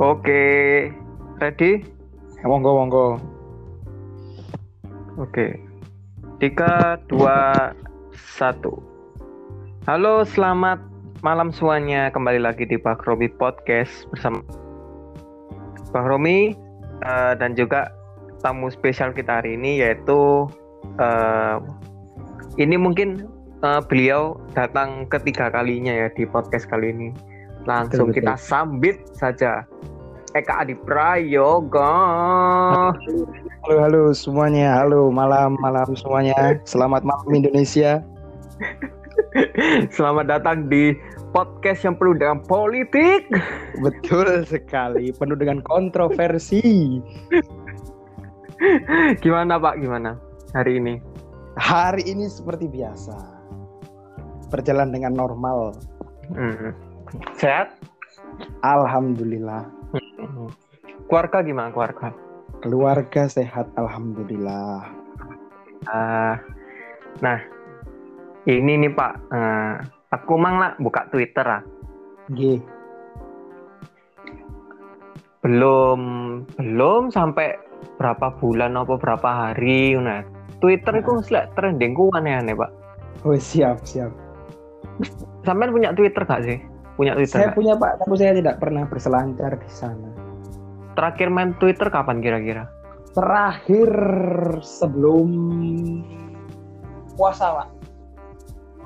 Oke, ready? Monggo monggo. Oke. Tiga, dua, satu. Halo, selamat malam semuanya. Kembali lagi di Pak Romi Podcast bersama Pak Romi uh, dan juga tamu spesial kita hari ini yaitu uh, ini mungkin uh, beliau datang ketiga kalinya ya di podcast kali ini. Langsung betul, kita sambit saja. Eka Adi Prayoga. Halo halo semuanya. Halo malam malam semuanya. Selamat malam Indonesia. Selamat datang di podcast yang penuh dengan politik. Betul sekali, penuh dengan kontroversi. Gimana Pak? Gimana hari ini? Hari ini seperti biasa. Berjalan dengan normal. Hmm. Sehat? Alhamdulillah. Keluarga gimana keluarga? Keluarga sehat, alhamdulillah. Uh, nah, ini nih Pak, uh, aku mang lah buka Twitter ah. G. Belum belum sampai berapa bulan apa berapa hari nah. Twitter itu nah. trending ku aneh-aneh Pak. Oh siap siap. Sampai punya Twitter gak sih? Punya Twitter? Saya gak? punya Pak, tapi saya tidak pernah berselancar di sana. Terakhir main Twitter kapan kira-kira? Terakhir sebelum puasa Pak.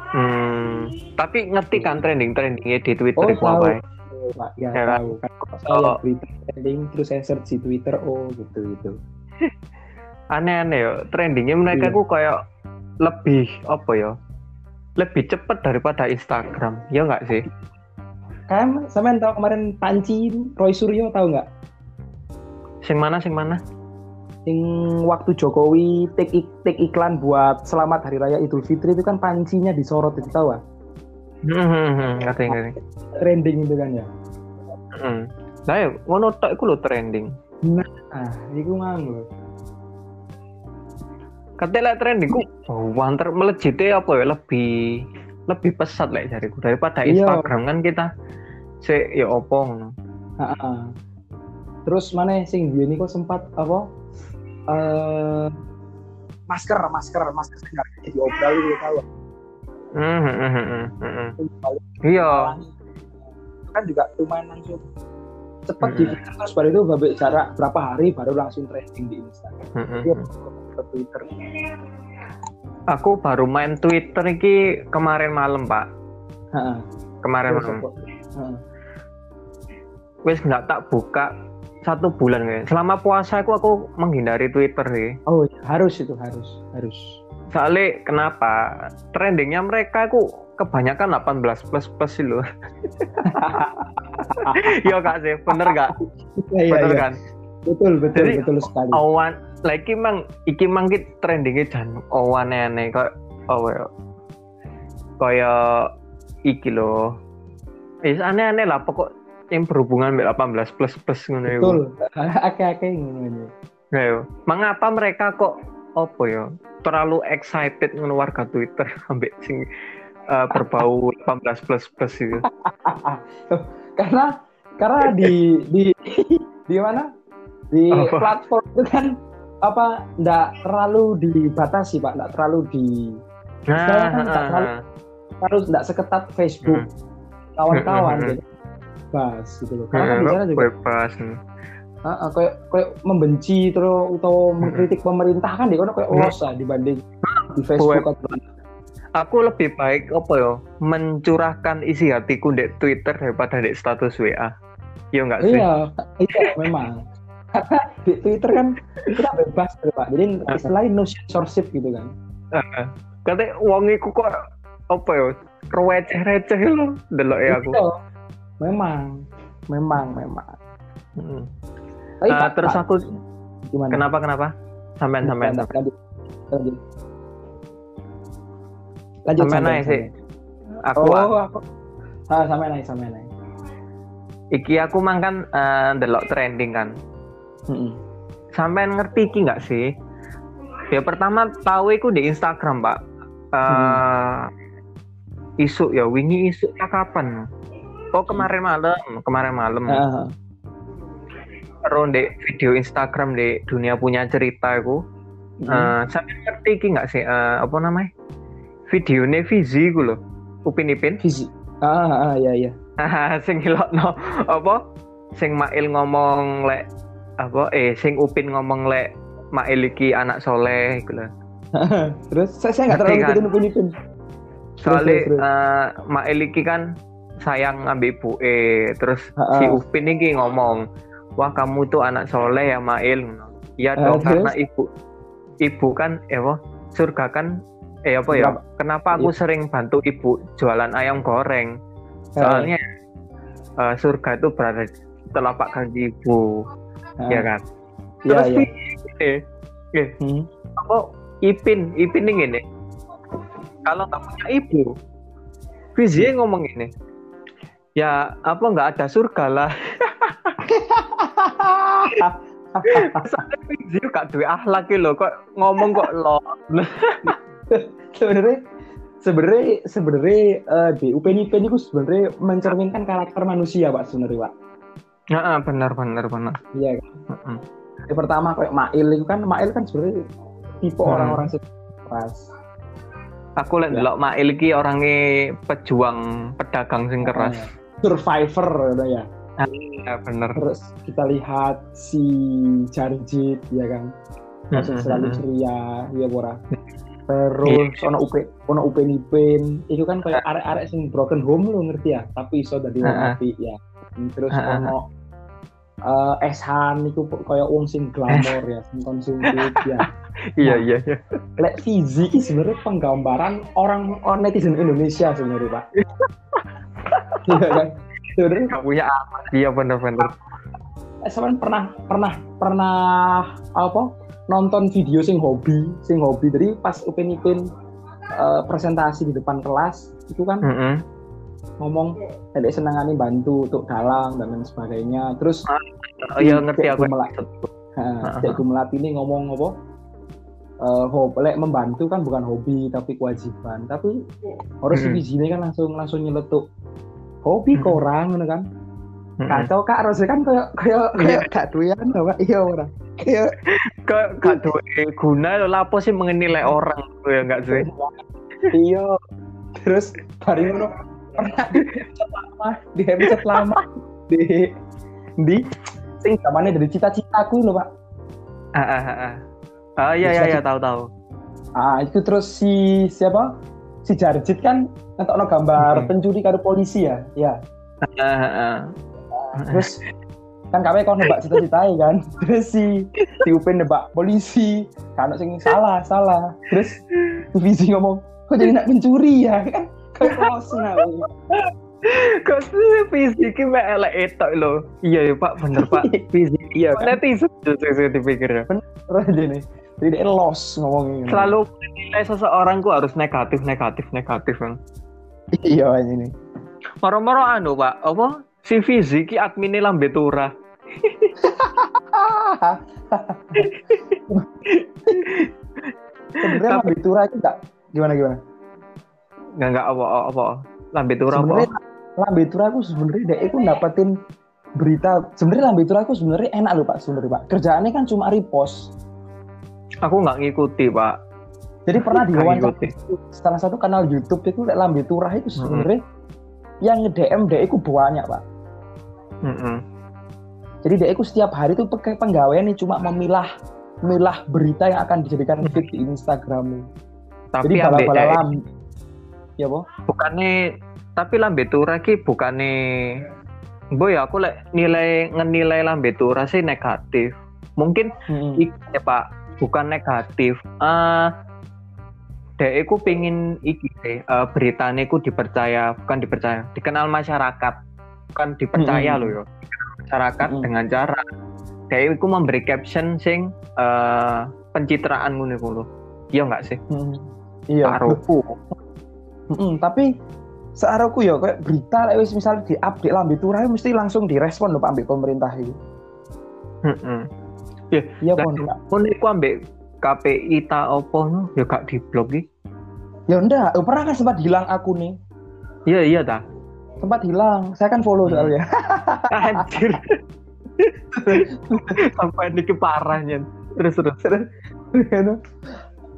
Hmm, tapi ngerti kan trending-trendingnya di Twitter oh, itu apa ya? Pak, ya, ya tahu. Kan saya oh. Twitter trending terus saya search di Twitter oh gitu gitu. Aneh-aneh ya, trendingnya mereka iya. kayak lebih apa ya? Lebih cepet daripada Instagram, ya nggak sih? Kan, sama tahu kemarin Panci Roy Suryo tahu nggak? Sing mana, sing mana? Sing waktu Jokowi take, ik take iklan buat Selamat Hari Raya Idul Fitri itu kan pancinya disorot itu tahu nggak? Hmm, ngerti ngerti. Trending itu kan ya. Hmm. Nah, ya, ngono tok iku trending. Nah, iku nganggo. Katanya trending ku oh, wanter melejit apa ya lebih lebih pesat lah jariku daripada iya. Instagram kan kita si ya opong Terus mana sing dia ini kok sempat apa? Uh, masker, masker, masker sekarang jadi obral gitu tahu. Hmm, hmm, hmm, hmm. Iya. Kan juga lumayan langsung cepat hmm. di terus baru itu babek jarak berapa hari baru langsung trending di Instagram. Hmm. Iya, ke Twitter. Aku baru main Twitter ini kemarin malam, Pak. Ha. Kemarin malam. Wes nggak tak buka satu bulan kayak. Selama puasa aku aku menghindari Twitter sih. Oh, harus itu harus, harus. Soalnya kenapa? Trendingnya mereka aku kebanyakan 18 plus plus sih loh. Iya kak sih, bener gak? Ya, bener iya. kan? Betul betul Jadi, betul sekali. Awan, lagi mang, iki mang kita trendingnya jan awan aneh kok, oh ya, kayak iki loh. Is aneh-aneh lah pokok yang berhubungan dengan 18 plus plus ngono Betul, akeh-akeh ngono Ya, mengapa mereka kok apa ya terlalu excited ngono warga Twitter ambek sing uh, berbau 18 plus plus itu. karena karena di di di mana? Di apa? platform itu kan apa enggak terlalu dibatasi, Pak, enggak terlalu di nah, kan enggak terlalu harus enggak seketat Facebook. Hmm. Kawan-kawan hmm. gitu. Bebas gitu loh. Karena kan di sana juga bebas. Uh, kayak kayak membenci terus atau mengkritik pemerintah kan di kono kayak urusan dibanding di Facebook atau aku lebih baik apa ya mencurahkan isi hatiku di Twitter daripada di status WA. Iya enggak sih? Iya, iya memang. Karena di Twitter kan kita bebas gitu, Pak. Jadi istilahnya no censorship gitu kan. Uh, katanya uang iku kok apa ya receh-receh lo delok ya aku. Memang, memang, memang. Hmm. Tapi, uh, terus aku gimana? Kenapa kenapa? Sampean sampean. Lanjut. Lanjut lanjut sampai, naik sih aku oh aku ah, sampai naik sampai naik iki aku makan uh, eh, delok trending kan mm-hmm. sampai ngerti iki nggak sih ya pertama tahu aku di Instagram pak uh, hmm. isu ya wingi isu kapan oh kemarin malam kemarin malam uh-huh. ero di video Instagram di dunia punya cerita aku. Hmm. Eh, sampe ngerti iki nggak sih eh, apa namanya? Videone Fizi ku lho. Upin Ipin. Visi. Ah, ah, iya iya. sing hilokno apa? Sing Mail ngomong lek apa eh sing Upin ngomong lek Mail iki anak soleh iku lho. terus saya saya nggak terlalu Ngerti kan? ngikutin Upin Ipin. Soalnya terus, terus. eh, Mail iki kan sayang ngambil ibu eh terus Ha-ha. si Upin iki ngomong, "Wah, kamu tuh anak soleh ya, Mail." Iya Ah, dong karena ibu ibu kan eh apa? Surga kan eh apa ya? Kenapa? Aku Iya. sering bantu ibu jualan ayam goreng? Soalnya eh, surga itu berada di telapak kaki ibu, Ah, ya kan? Iya Terus iya. eh, eh, Hmm. apa Ipin, Ipin ini gini. Kalau nggak punya ibu, Fizi ngomong ini. Ya apa nggak ada surga lah. Soalnya Fizi gak duwe akhlak lho, kok ngomong kok lo. sebenarnya sebenarnya sebenarnya eh, di Upin Ipin itu sebenarnya mencerminkan karakter manusia pak sebenarnya pak. Heeh, benar benar benar. Iya. kan? Heeh. Yang pertama kayak Mail itu kan Mail kan sebenarnya tipe Hmm. orang-orang sing keras. Aku lihat Ya. Mail iki orangnya pejuang pedagang sing keras. Survivor gitu ya. Ya bener. Terus kita lihat si Jarjit ya kan. Masih Mm-mm, selalu ceria, ya Bora. Terus ono Upin ono Upin Ipin, itu kan kayak arek-arek sing broken home lo ngerti ya, tapi iso dadi wong Heeh. apik ya. Terus Heeh. ono eh Eshan iku kayak wong sing glamor ya, sing konsumtif ya. Iya iya iya. Lek Fizi sebenarnya penggambaran orang orang netizen Indonesia sebenarnya, Pak. Iya kan? Sebenarnya Gak punya apa. Iya bener bener. Sampean pernah pernah pernah apa nonton video sing hobi sing hobi jadi pas Upin Ipin eh, presentasi di depan kelas itu kan Heeh. ngomong tadi senangane bantu untuk dalang dan lain sebagainya terus Oh iya ngerti aku. Gumelar. Nah, Cek Gumelar ini ngomong apa eh hobi lek membantu kan bukan hobi tapi kewajiban tapi harus Hmm. di sini kan langsung langsung nyeletuk hobi kok orang kan? Kacau kak harusnya kan kayak kayak kayak gak doyan apa iya ora. Kayak Kok gak duwe guna? Lho lapo sih mengenilai orang tuh ya enggak sih? iya. Terus hari ngono. Pernah di episode lama di episode lama. Di di sing zamannya dari cita-citaku loh pak. Ah ah ah. ah. Ah iya iya iya tahu tahu. ah itu terus si siapa si Jarjit kan ngetokno gambar Hmm. pencuri karo polisi ya ya ah ah. terus kan kami kau nebak cita-citai kan terus si si Upin nebak polisi kan sing salah salah terus si Fizi ngomong kok jadi nak pencuri ya kan kos nah Kok sih fisik mek elek etok lho. Iya ya Pak, bener Pak. Fisik iya kan netizen sih dipikir ya. terus ini jadi dia los ngomongnya Selalu menilai seseorang ku harus negatif negatif negatif kan. iya ini Moro-moro anu Pak, apa? Si fisik ki admine lambe turah. sebenarnya Lambe Tura itu enggak gimana gimana Enggak enggak apa apa. Lambe turah apa? sebenarnya Lambe Tura aku sebenarnya dia itu dapetin berita sebenarnya Lambe Tura aku sebenarnya enak loh pak sebenarnya pak kerjaannya kan cuma repost Aku nggak ngikuti Pak. jadi pernah diwawancara salah satu kanal YouTube itu Lek Lambe Turah itu sebenarnya yang nge-DM dia itu banyak pak Heeh. jadi dia itu setiap hari itu pakai penggawaian nih cuma memilah memilah berita yang akan dijadikan feed di Instagram Tapi jadi bala-bala lam ya boh bukannya tapi lambe turah ki bukannya Boy aku lek nilai ngenilai lambe turah sih negatif. Mungkin Hmm. ya Pak, bukan negatif. Eh dek aku pingin iki sih, eh, beritanya ku dipercaya, bukan dipercaya, dikenal masyarakat, bukan dipercaya Mm-mm. loh yo. Masyarakat Mm-mm. dengan cara dek aku memberi caption sing eh pencitraan ngono iku lho. Iya enggak sih? Hmm. iya Karoku. Mm-mm, tapi searaku ya kayak berita lek wis misalnya di update lambe turah mesti langsung direspon lho Pak pemerintah itu. Heeh. Iya Lah, pon Pak. Ngono iku ambek KPI ta opo no ya gak diblok iki. Ya eh, pernah kan sempat hilang aku nih. Iya iya ta. Sempat hilang. Saya kan follow Hmm. soalnya. Anjir. sampai ini parahnya terus terus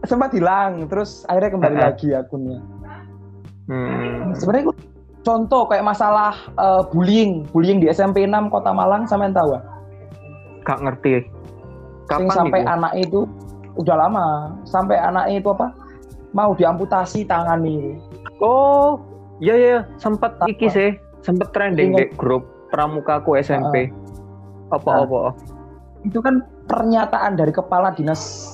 sempat hilang terus akhirnya kembali lagi akunnya hmm. sebenarnya contoh kayak masalah uh, bullying bullying di SMP 6 Kota Malang sama tahu gak ngerti kapan sampai itu? anak itu udah lama. Sampai anak itu apa? Mau diamputasi tangan ini. Oh iya iya. Sempat iki sih. Sempat trending di grup pramukaku SMP uh, apa nah, apa itu kan pernyataan dari kepala dinas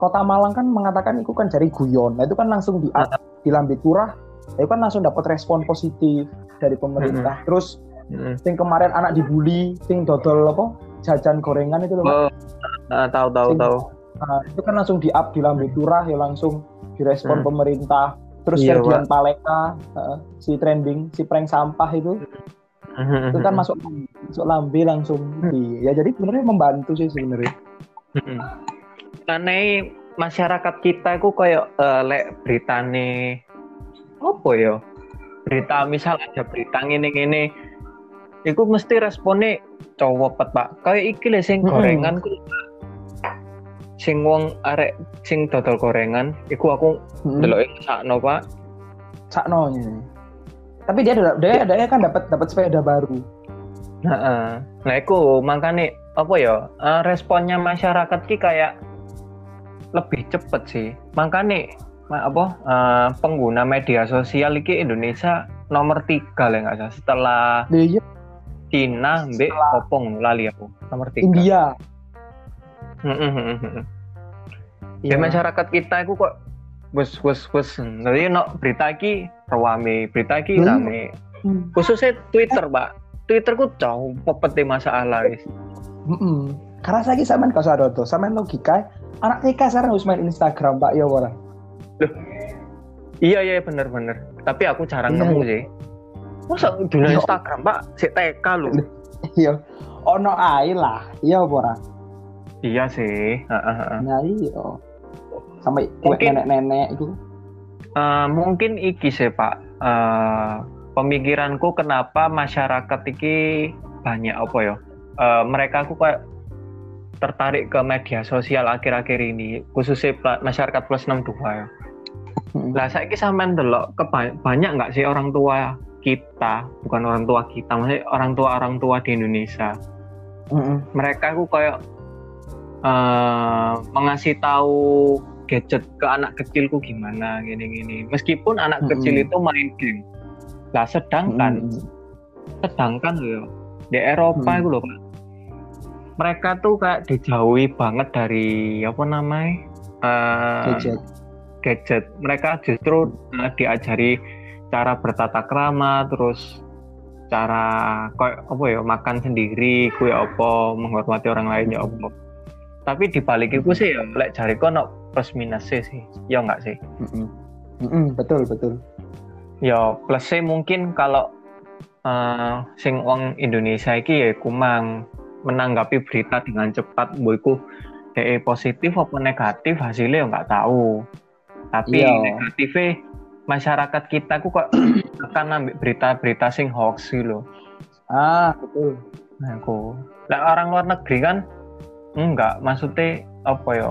Kota Malang kan mengatakan itu kan dari guyon. Nah itu kan langsung di uh. di Lambe Turah, itu kan langsung dapat respon positif dari pemerintah. -hmm. Terus mm -hmm. sing kemarin anak dibully, sing dodol apa jajan gorengan itu loh. Oh, uh, tahu tahu sing, tahu. Nah, itu kan langsung di up di Lambe Turah ya langsung direspon mm. pemerintah. Terus iya, Ferdian Paleka uh, si trending si prank sampah itu itu kan masuk masuk lambe langsung di ya jadi sebenarnya membantu sih sebenarnya aneh masyarakat kita itu kayak uh, lek nih apa ya berita misal ada berita ini ini Iku mesti responnya cowok pet pak. Kayak iki le sing gorengan ku sing wong arek sing dodol gorengan iku aku mm-hmm. delok sakno pak. Sakno tapi dia dia dia kan dapat dapat sepeda baru. Nah, nah iku makanya apa ya uh, responnya masyarakat ki kayak lebih cepet sih. Makanya apa uh, pengguna media sosial ini Indonesia nomor tiga lah nggak salah. Setelah iya. Cina, Mbak, Kopong, lali aku nomor tiga. India. ya masyarakat kita itu kok bus bus bus nanti no berita ki rawame berita ki hmm. rame. Hmm. khususnya Twitter pak. Twitter ku jauh pepeti masalah wis. Mm Karena saya sama kau sadoto, sama logika anak TK sekarang harus main Instagram pak. Ya orang iya iya bener-bener tapi aku jarang iya, nemu sih masa dunia. Instagram pak? Si TK lu iya ono air lah. Iya ora? Iya sih. Nah iya. Sampai nenek-nenek itu uh, mungkin iki sih pak. Uh, pemikiranku kenapa masyarakat iki banyak apa ya? Uh, mereka aku kayak tertarik ke media sosial akhir-akhir ini khususnya masyarakat plus 62 ya. Hmm. Lah saya kisah mendelok ke banyak nggak sih orang tua kita, bukan orang tua kita, maksudnya orang tua orang tua di Indonesia. Hmm. Mereka aku kayak uh, mengasih tahu gadget ke anak kecilku gimana gini-gini. Meskipun anak hmm. kecil itu main game. Lah sedangkan hmm. sedangkan loh di Eropa hmm. itu loh mereka tuh kayak dijauhi banget dari apa namanya uh, gadget gadget mereka justru uh, diajari cara bertata krama terus cara kayak apa ya makan sendiri kue apa menghormati orang lain ya apa tapi di balik itu sih ya lek cari no plus minus sih ya enggak sih mm -mm. Mm -mm, betul betul ya plusnya mungkin kalau uh, sing wong Indonesia iki ya kumang menanggapi berita dengan cepat boyku DE positif apa negatif hasilnya nggak tahu tapi iya. negatifnya masyarakat kita ku kok akan ambil berita-berita sing hoax sih lo ah betul. Nah aku nah, orang luar negeri kan? Enggak maksudnya apa ya?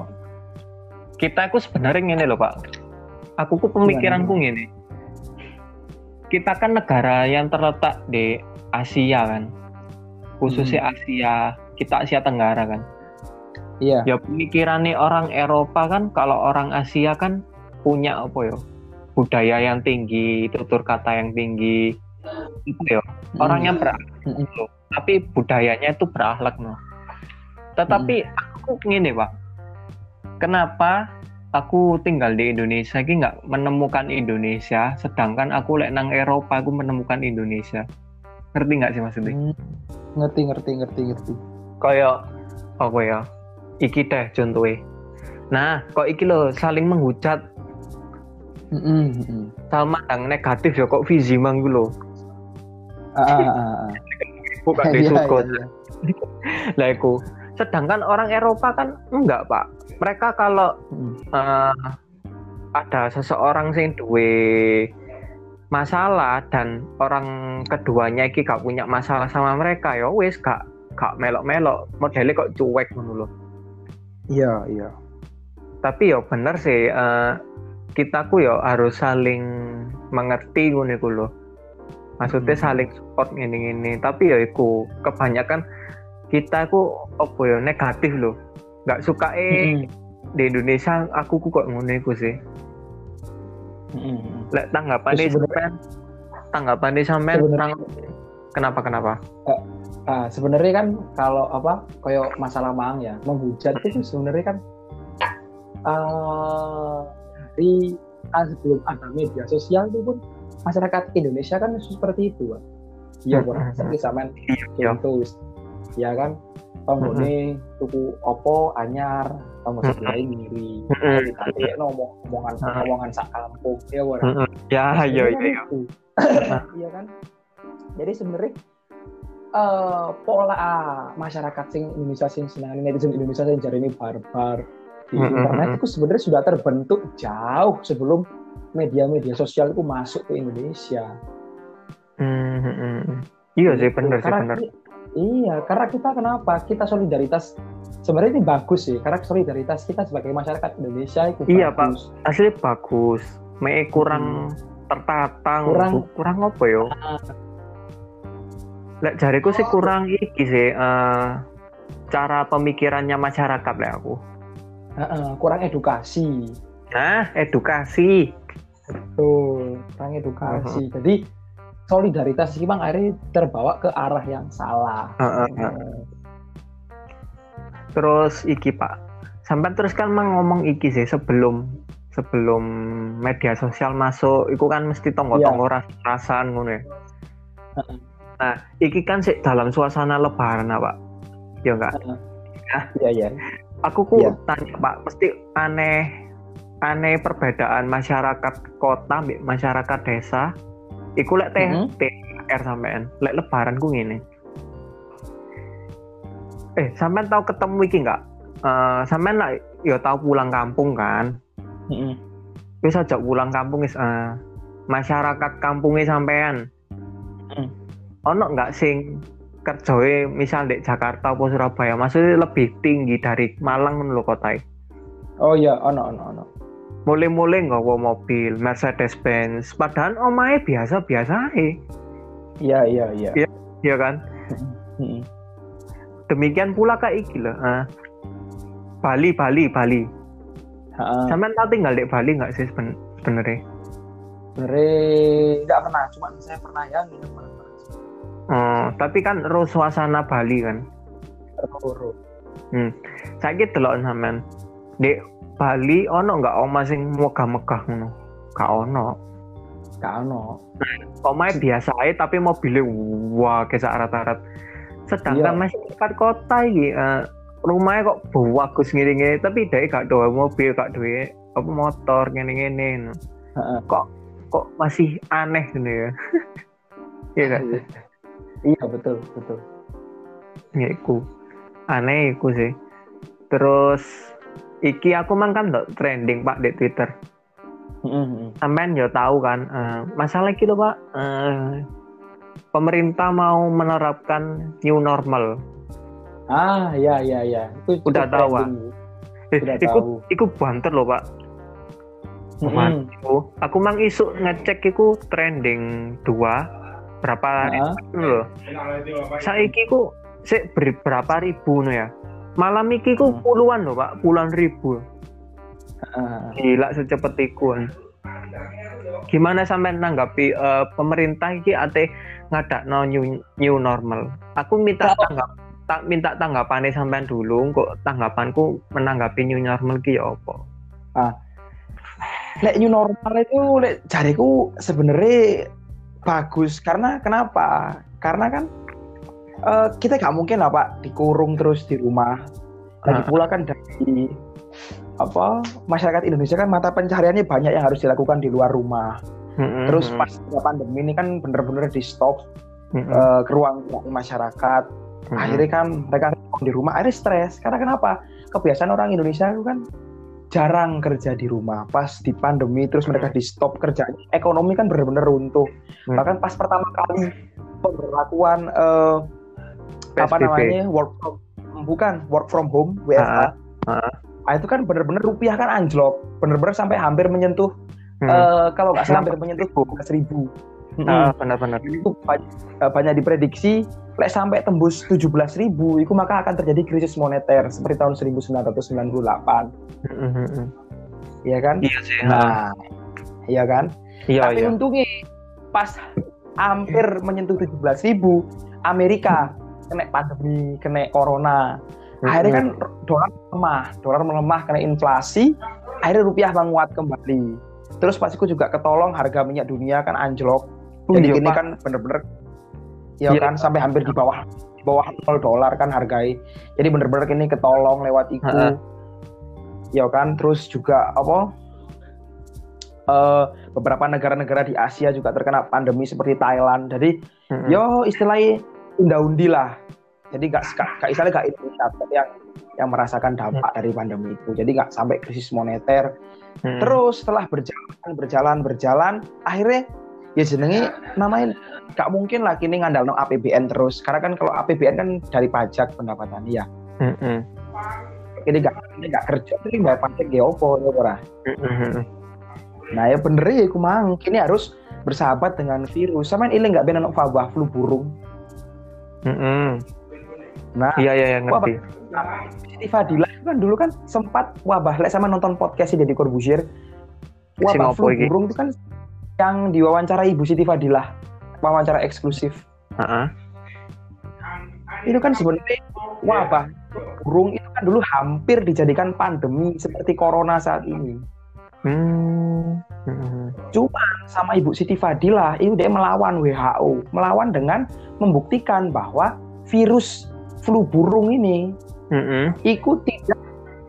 Kita aku sebenarnya ini loh pak. Aku ku pemikiranku ini kita kan negara yang terletak di Asia kan? Khususnya hmm. Asia kita Asia Tenggara kan? Iya. Ya pemikiran nih orang Eropa kan? Kalau orang Asia kan punya apa ya budaya yang tinggi tutur kata yang tinggi itu ya. Hmm. orangnya berakhlak hmm. tapi budayanya itu berakhlak no tetapi hmm. aku gini pak. Kenapa aku tinggal di Indonesia ini nggak menemukan Indonesia sedangkan aku lek nang Eropa aku menemukan Indonesia? Ngerti nggak sih maksudnya hmm. Ngerti ngerti ngerti ngerti. Kayak apa ya? Iki teh contohnya nah kok iki lo saling menghujat mm -hmm. sama yang negatif ya kok visi mang lo bukan iya, iya. lah aku sedangkan orang Eropa kan enggak pak. Mereka kalau uh, ada seseorang sing duwe masalah dan orang keduanya iki gak punya masalah sama mereka ya wis gak gak melok-melok. Modelnya kok cuek ngono iya iya. Tapi ya bener sih uh, kita ku ya harus saling mengerti ngono iku loh maksudnya hmm. saling support ini ini tapi ya iku kebanyakan kita ku apa ya negatif loh nggak suka eh hmm. di Indonesia aku ku kok ngono iku sih hmm. lek tanggapan sampean tanggapan ini sampean tang kenapa kenapa uh, uh, sebenarnya kan kalau apa kayak masalah mang ya menghujat itu sebenarnya kan uh, dari uh, sebelum ada media sosial itu pun masyarakat Indonesia kan seperti itu kan iya kurang seperti sama contoh ya kan? Ini tuku opo anyar kamu sebelah ngiri tadi ngomong omongan omongan sak kampung ya kurang ya iya iya iya kan? Jadi sebenarnya uh, pola masyarakat sing Indonesia sing senang netizen Indonesia sing jari ini barbar di internet itu sebenarnya sudah terbentuk jauh sebelum media-media sosial itu masuk ke Indonesia. Mm-hmm. Iya sih benar sih benar. Iya, karena kita kenapa? Kita solidaritas sebenarnya ini bagus sih, karena solidaritas kita sebagai masyarakat Indonesia itu iya, bagus. Pak. Asli bagus. Me kurang hmm. tertata, kurang kurang apa yo? Uh, Lek jariku sih kurang iki sih uh, cara pemikirannya masyarakat lah aku. Uh, uh, kurang edukasi. Nah, edukasi. Betul, kurang edukasi. Uh-huh. Jadi solidaritas sih bang akhirnya terbawa ke arah yang salah. Uh-huh. Terus iki pak, sampai terus kan ngomong iki sih sebelum sebelum media sosial masuk, itu kan mesti tonggo-tonggo yeah. rasan ngono ya. Nah, iki kan sih dalam suasana lebaran pak, ya enggak? Uh-huh. Nah, iya iya. Aku ku yeah. tanya pak, mesti aneh aneh perbedaan masyarakat kota mbek masyarakat desa iku lek teh mm -hmm. THR sampean lek lebaran ku ngene eh sampean tahu ketemu iki enggak uh, sampean lah ya tahu pulang kampung kan mm -hmm. wis aja pulang kampung is uh, masyarakat kampungnya sampean mm. ono enggak sing kerjoe misal di Jakarta atau Surabaya maksudnya lebih tinggi dari Malang menurut kota Oh iya, ono ono ono. Mulai-mulai nggawa mobil Mercedes Benz padahal omae biasa-biasa iya iya iya. Iya iya kan? Demikian pula kak iki loh uh, Bali Bali Bali. Uh, sampean tahu tinggal di Bali nggak sih sebenarnya? Sebenarnya nggak pernah cuma saya pernah ya gitu oh, tapi kan roh suasana Bali kan roh hmm. saya gitu loh sampean di Bali ono nggak oma sing megah-megah ngono? Gak ono. Gak ono. Omae biasa aja tapi mobilnya wah kesak rata-rata. Sedangkan iya. masyarakat kota iki uh, rumahnya kok bagus ngene-ngene tapi dia gak doa mobil, gak doa apa motor ngene-ngene. Kok kok masih aneh gitu ya. Iya kan? Iya betul, betul. Ya iku. Aneh iku sih. Terus iki aku mang kan trending pak di Twitter. Mm-hmm. Sampean ya tahu kan uh, masalah gitu pak. Uh, pemerintah mau menerapkan new normal. Ah ya ya ya. Itu udah tahu pak. Eh, iku, iku banter loh pak. Mm-hmm. Aku mang isu ngecek iku trending dua berapa uh-huh. loh. Saiki ku sik berapa ribu no ya malam iki ku hmm. puluhan loh pak puluhan ribu uh. gila secepat itu gimana sampai nanggapi uh, pemerintah iki ate ngadak no new, new normal aku minta tanggap tak minta tanggapannya sampean dulu kok tanggapanku menanggapi new normal ki ya apa ah lek new normal itu lek jariku sebenarnya bagus karena kenapa karena kan uh, kita nggak mungkin lah pak dikurung terus di rumah lagi pula kan dari apa masyarakat Indonesia kan mata pencahariannya banyak yang harus dilakukan di luar rumah. Mm-hmm. Terus pas pandemi ini kan bener-bener di stop mm-hmm. uh, ke ruang masyarakat. Mm-hmm. Akhirnya kan mereka di rumah akhirnya stres. Karena kenapa? Kebiasaan orang Indonesia itu kan jarang kerja di rumah. Pas di pandemi terus mereka di stop kerja. Ekonomi kan bener-bener runtuh. Mm-hmm. Bahkan pas pertama kali pemberlakuan uh, apa namanya work from bukan work from home WFH. Nah, itu kan bener-bener rupiah kan anjlok, bener-bener sampai hampir menyentuh hmm. uh, kalau nggak salah hampir menyentuh seribu. Ah, benar-benar. Itu banyak, eh, banyak diprediksi lek sampai tembus 17 ribu, itu maka akan terjadi krisis moneter seperti tahun 1998. Iya kan? Iya sih. Nah, iya kan? Iya, Tapi iya. untungnya pas hampir menyentuh 17 ribu, Amerika kena pandemi, kena corona. Akhirnya kan dolar melemah, dolar melemah karena inflasi, akhirnya rupiah menguat kembali. Terus pas itu juga ketolong harga minyak dunia kan anjlok. Oh, Jadi iya, gini Pak. kan bener-bener ya kan sampai hampir di bawah di bawah 0 dolar kan hargai. Jadi bener-bener ini ketolong lewat itu. Ha-ha. Ya kan, terus juga apa? eh, beberapa negara-negara di Asia juga terkena pandemi seperti Thailand. Jadi Mm-mm. yo istilahnya unda-undi lah. Jadi nggak nggak istilahnya nggak Indonesia yang yang merasakan dampak dari pandemi itu. Jadi nggak sampai krisis moneter. Mm-mm. Terus setelah berjalan berjalan berjalan, akhirnya ya jenenge namanya nggak mungkin lah kini ngandal no APBN terus. Karena kan kalau APBN kan dari pajak pendapatan ya. Ini nggak ini nggak kerja, tapi bayar pajak ya opo ya ora. Nah ya bener ya aku mang. Kini harus bersahabat dengan virus. Sama ini nggak benar wabah flu burung. Mm-mm. Nah, Iya iya iya, ngerti. Siti Fadila itu kan dulu kan sempat wabah lek sama nonton podcast Deddy Corbuzier. Wabah flu burung itu kan yang diwawancara Ibu Siti Fadilah, wawancara eksklusif. Heeh. Itu kan sebenarnya wabah flu burung itu kan dulu hampir dijadikan pandemi seperti corona saat ini. Hmm. Mm-mm. Sama Ibu Siti Fadilah itu dia melawan WHO, melawan dengan membuktikan bahwa virus flu burung ini Mm-mm. itu tidak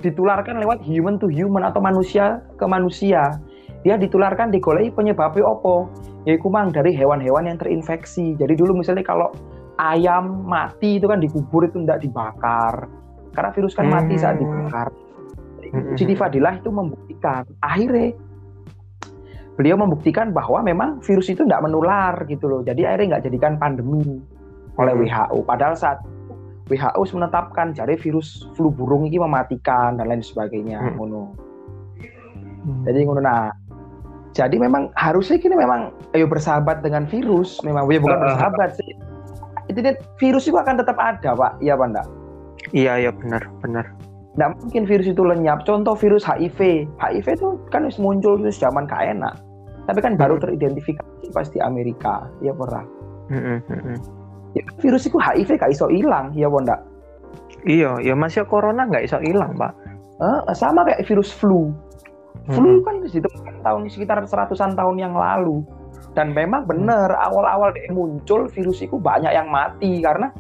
ditularkan lewat human to human atau manusia ke manusia. Dia ditularkan digoleki penyebabnya opo? Yaitu mang dari hewan-hewan yang terinfeksi. Jadi dulu misalnya kalau ayam mati itu kan dikubur itu tidak dibakar. Karena virus kan mati saat Hmm. dibakar. Hmm. Siti Fadilah itu membuktikan. Akhirnya beliau membuktikan bahwa memang virus itu tidak menular gitu loh. Jadi akhirnya nggak jadikan pandemi oleh Hmm. WHO. Padahal saat WHO menetapkan jadi virus flu burung ini mematikan dan lain sebagainya. Hmm. Ngono. Jadi ngono nah. Jadi memang harusnya kini memang ayo bersahabat dengan virus. Memang ya bukan Uh, bersahabat sih. Itu dia, virus itu akan tetap ada, Pak. Iya, Pak, enggak? Iya iya benar benar. Nggak mungkin virus itu lenyap. Contoh virus HIV. HIV itu kan muncul itu zaman gak enak. Tapi kan baru Hmm. teridentifikasi pas di Amerika. Ya pernah. Mm-mm. Ya, virus itu HIV gak iso hilang. Ya pernah. Iya, ya masih corona nggak iso hilang, Pak. Eh, sama kayak virus flu. Flu kan ditemukan tahun sekitar seratusan tahun yang lalu. Dan memang benar awal-awal muncul virus itu banyak yang mati karena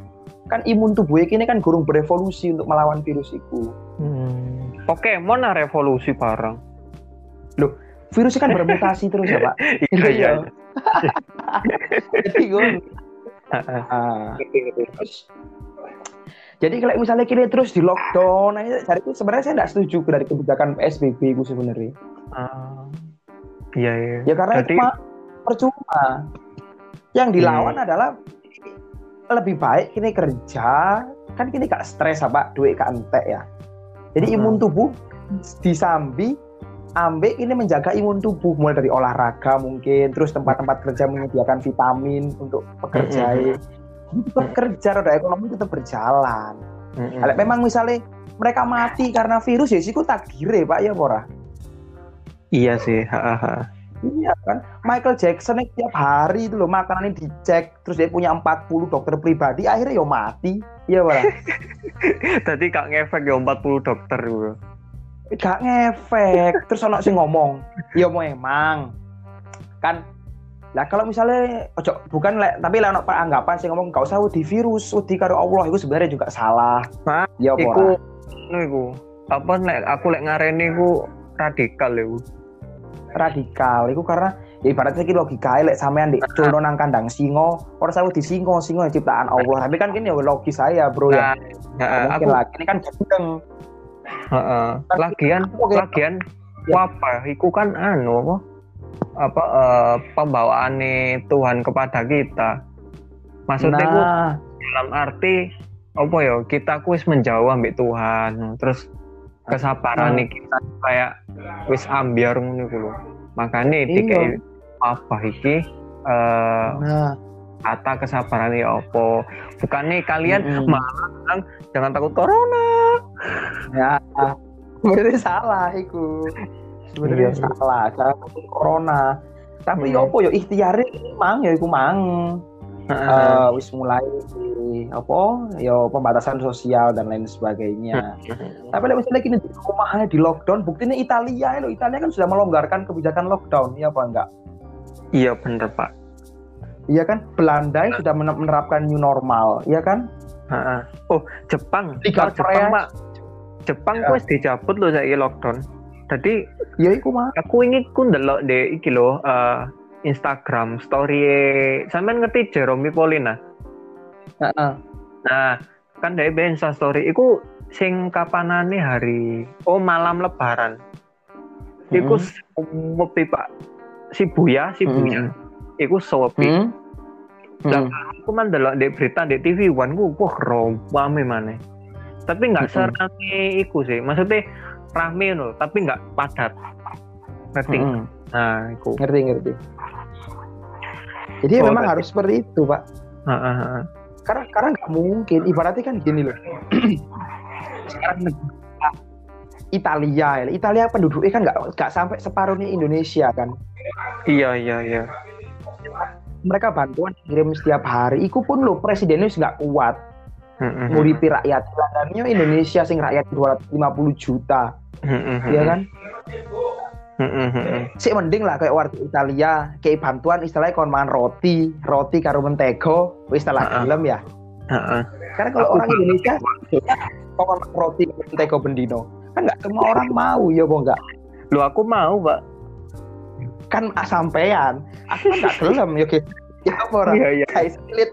kan imun tubuh ini kan gurung berevolusi untuk melawan virus itu. Hmm. Pokemon lah revolusi bareng. Virus kan bermutasi terus ya pak. Iya iya. Iya. Jadi gue. Ah, terus jadi kalau misalnya kita terus di lockdown, nah, itu sebenarnya saya tidak setuju dari kebijakan PSBB itu sebenarnya. Ah. Iya iya. Ya karena Jadi- itu percuma. Yang dilawan Hmm. adalah lebih baik kini kerja, kan kini gak stres apa, duit gak entek ya. Jadi Hmm. imun tubuh disambi, ambek ini menjaga imun tubuh mulai dari olahraga mungkin, terus tempat-tempat kerja menyediakan vitamin untuk pekerja. Hmm. Tetap kerja, roda ekonomi tetap berjalan. Kalau memang misalnya mereka mati karena virus ya sih takdir pak ya Bora. Iya sih. Iya kan, Michael Jackson ini tiap hari itu loh makanannya dicek, terus dia punya 40 dokter pribadi, akhirnya ya mati, iya Bora. Tadi kak ngefek ya 40 dokter gitu. Gak ngefek, terus ono sing ngomong, iya mau emang, kan. Lah kalau misalnya, ojo bukan lek, tapi lek ono anggapan sing ngomong gak usah di virus, wedi karo Allah, itu sebenarnya juga salah. Iya Iku, Bora. anu iku. Apa nek aku lek ngareni iku radikal iku. Radikal. Itu karena ya ibaratnya iki logika lek sampean di culno nang kandang singo ora sawu di singo singo ya ciptaan Allah. Tapi kan kini ya logis saya bro ya. Nah, heeh, mungkin aku lagi. Ini kan gendeng heeh. Lagian lagian Ya. wabah iku kan anu apa? Apa pembawaane Tuhan kepada kita. Maksudnya nah. dalam arti apa ya? Kita ku wis menjauh ambek Tuhan. Terus kesabaran nih kita kayak wis ambiar ngono iku lho makane Iya. dikai apa iki eh Nah, kata kesabaran ya apa bukannya kalian Mm-mm. malah bilang jangan takut corona ya sebenarnya salah iku. Sebenarnya Iya. salah, takut corona. Tapi Hmm. yo apa yo ikhtiare mang ya iku mang. Eh, wis mulai apa yo pembatasan sosial dan lain sebagainya. Tapi lek misalnya gini di rumahnya di lockdown, buktinya Italia lo Italia kan sudah melonggarkan kebijakan lockdown, ya apa enggak? iya bener pak Iya kan? Belanda yang sudah mener- menerapkan new normal, iya kan? Ha-ha. oh Jepang Liga Oh, Jepang Korea. pak Jepang Ya. wis dicabut loh saya lockdown jadi Ya iku mah. aku ingin ku ndelok deh iki loh eh, Instagram story sampean ngerti Jerome Polina Heeh. Nah, kan dari Insta story iku sing kapanane hari oh malam lebaran. Iku Mm-hmm. sepi Pak. Shibuya, Shibuya. Iku sepi. Hmm? Lah, Hmm. Aku man delok di berita di TV One ku wah rame maneh. Tapi nggak Mm-mm. serame iku sih. Maksudnya rame loh, tapi nggak padat. Ngerti? Hmm. Nah, iku. Ngerti ngerti. Jadi Oh, memang harus seperti itu, Pak. Heeh, heeh. Karena karena nggak mungkin. Ibaratnya kan gini loh. Sekarang negara Italia. Italia penduduknya kan nggak nggak sampai separuhnya Indonesia kan. Iya, iya, iya. Mereka bantuan kirim setiap hari. Iku pun loh presidennya nggak kuat. Heeh, nguripi rakyat Landannya Indonesia sing rakyat 250 juta heeh, ya kan. Sih mending lah kayak warga Italia kayak bantuan istilahnya kon mangan roti roti karo mentego istilah Heeh. gelem ya. Karena kalau orang. Indonesia kok makan roti mentego bendino? Kan nggak semua orang mau ya kok nggak? Lu aku mau, Pak. kan sampean. Aku kan nggak gelem ya gitu. Ya apa orang? Iya, iya. kayak selit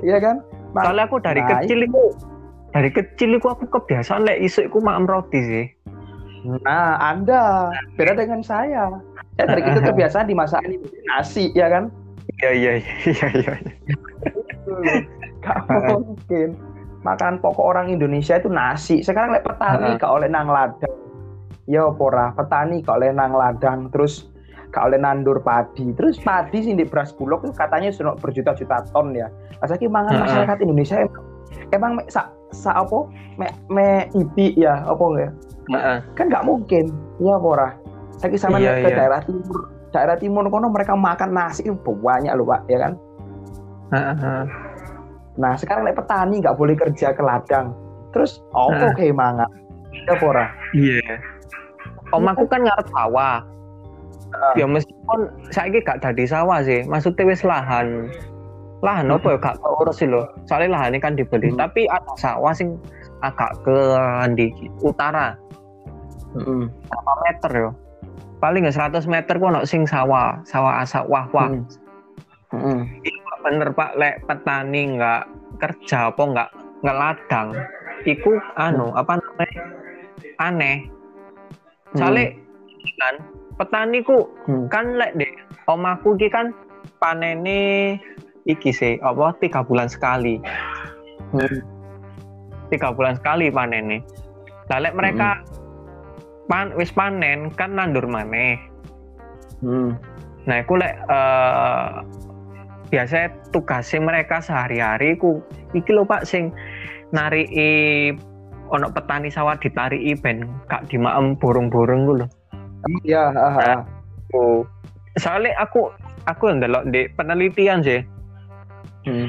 ya kan? Soalnya aku dari Nah, kecil itu. dari kecil itu aku kebiasaan lek isu iku makan roti sih. Nah, Anda beda dengan saya. Saya dari kecil kebiasaan dimasakin nasi, ya kan? Iya iya iya iya. iya. Gak mungkin. Makan pokok orang Indonesia itu nasi. Sekarang lek petani gak oleh nang ladang. Ya pora, petani gak oleh nang ladang, terus gak oleh nandur padi. Terus padi sih di beras bulog itu katanya sudah berjuta-juta ton ya. Saiki mangan masyarakat Indonesia emang, emang me, sa, sa apa? Me, me ibi ya, apa enggak? Heeh. kan nggak mungkin ya pora saya sama Iya, ke iya. daerah timur daerah timur kono mereka makan nasi banyak loh pak ya kan heeh. nah sekarang lek petani nggak boleh kerja ke ladang terus apa Nah. kayak mangan ya pora Iya. Om aku kan ngarep sawah. Ya meskipun saiki gak dadi sawah sih, maksudnya wis lahan. Lahan apa ya gak urus sih lho. Soalnya lahannya kan dibeli, Hmm. tapi ada sawah sing agak ke di utara. Mm-mm. berapa meter yo paling nggak 100 meter kok ono sing sawah sawah asak wah wah Mm. Mm-mm. bener pak lek petani nggak kerja apa nggak ngeladang iku anu apa namanya aneh soalnya kan petani ku Hmm. kan lek deh omaku ki kan panene iki sih apa tiga bulan sekali Hmm. Tiga bulan sekali panene lah lek mereka pan wis panen kan nandur maneh Mm. Nah, aku lek eh biasa tugasnya mereka sehari-hari ku iki lho Pak sing nariki ono petani sawah ditariki ben gak dimaem burung-burung ku lho. ya ah, ah. Oh. Soalnya aku aku yang ndelok di penelitian sih, Mm.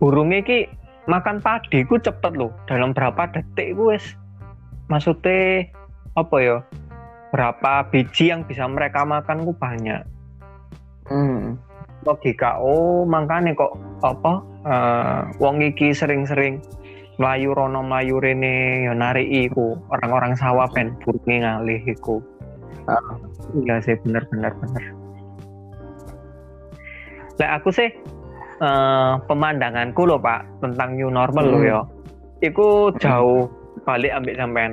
burungnya ki makan padi ku cepet loh. Dalam berapa detik ku wis maksudnya apa ya? Berapa biji yang bisa mereka makan ku banyak. Mm. logika oh makanya kok apa eh, wong iki sering-sering melayu rono melayu rene ya nari iku orang-orang sawah pen burunge ngalih iku Ah. iya sih bener bener bener Lek aku sih eh, pemandanganku loh pak tentang new normal loh Hmm. ya iku jauh balik ambil sampean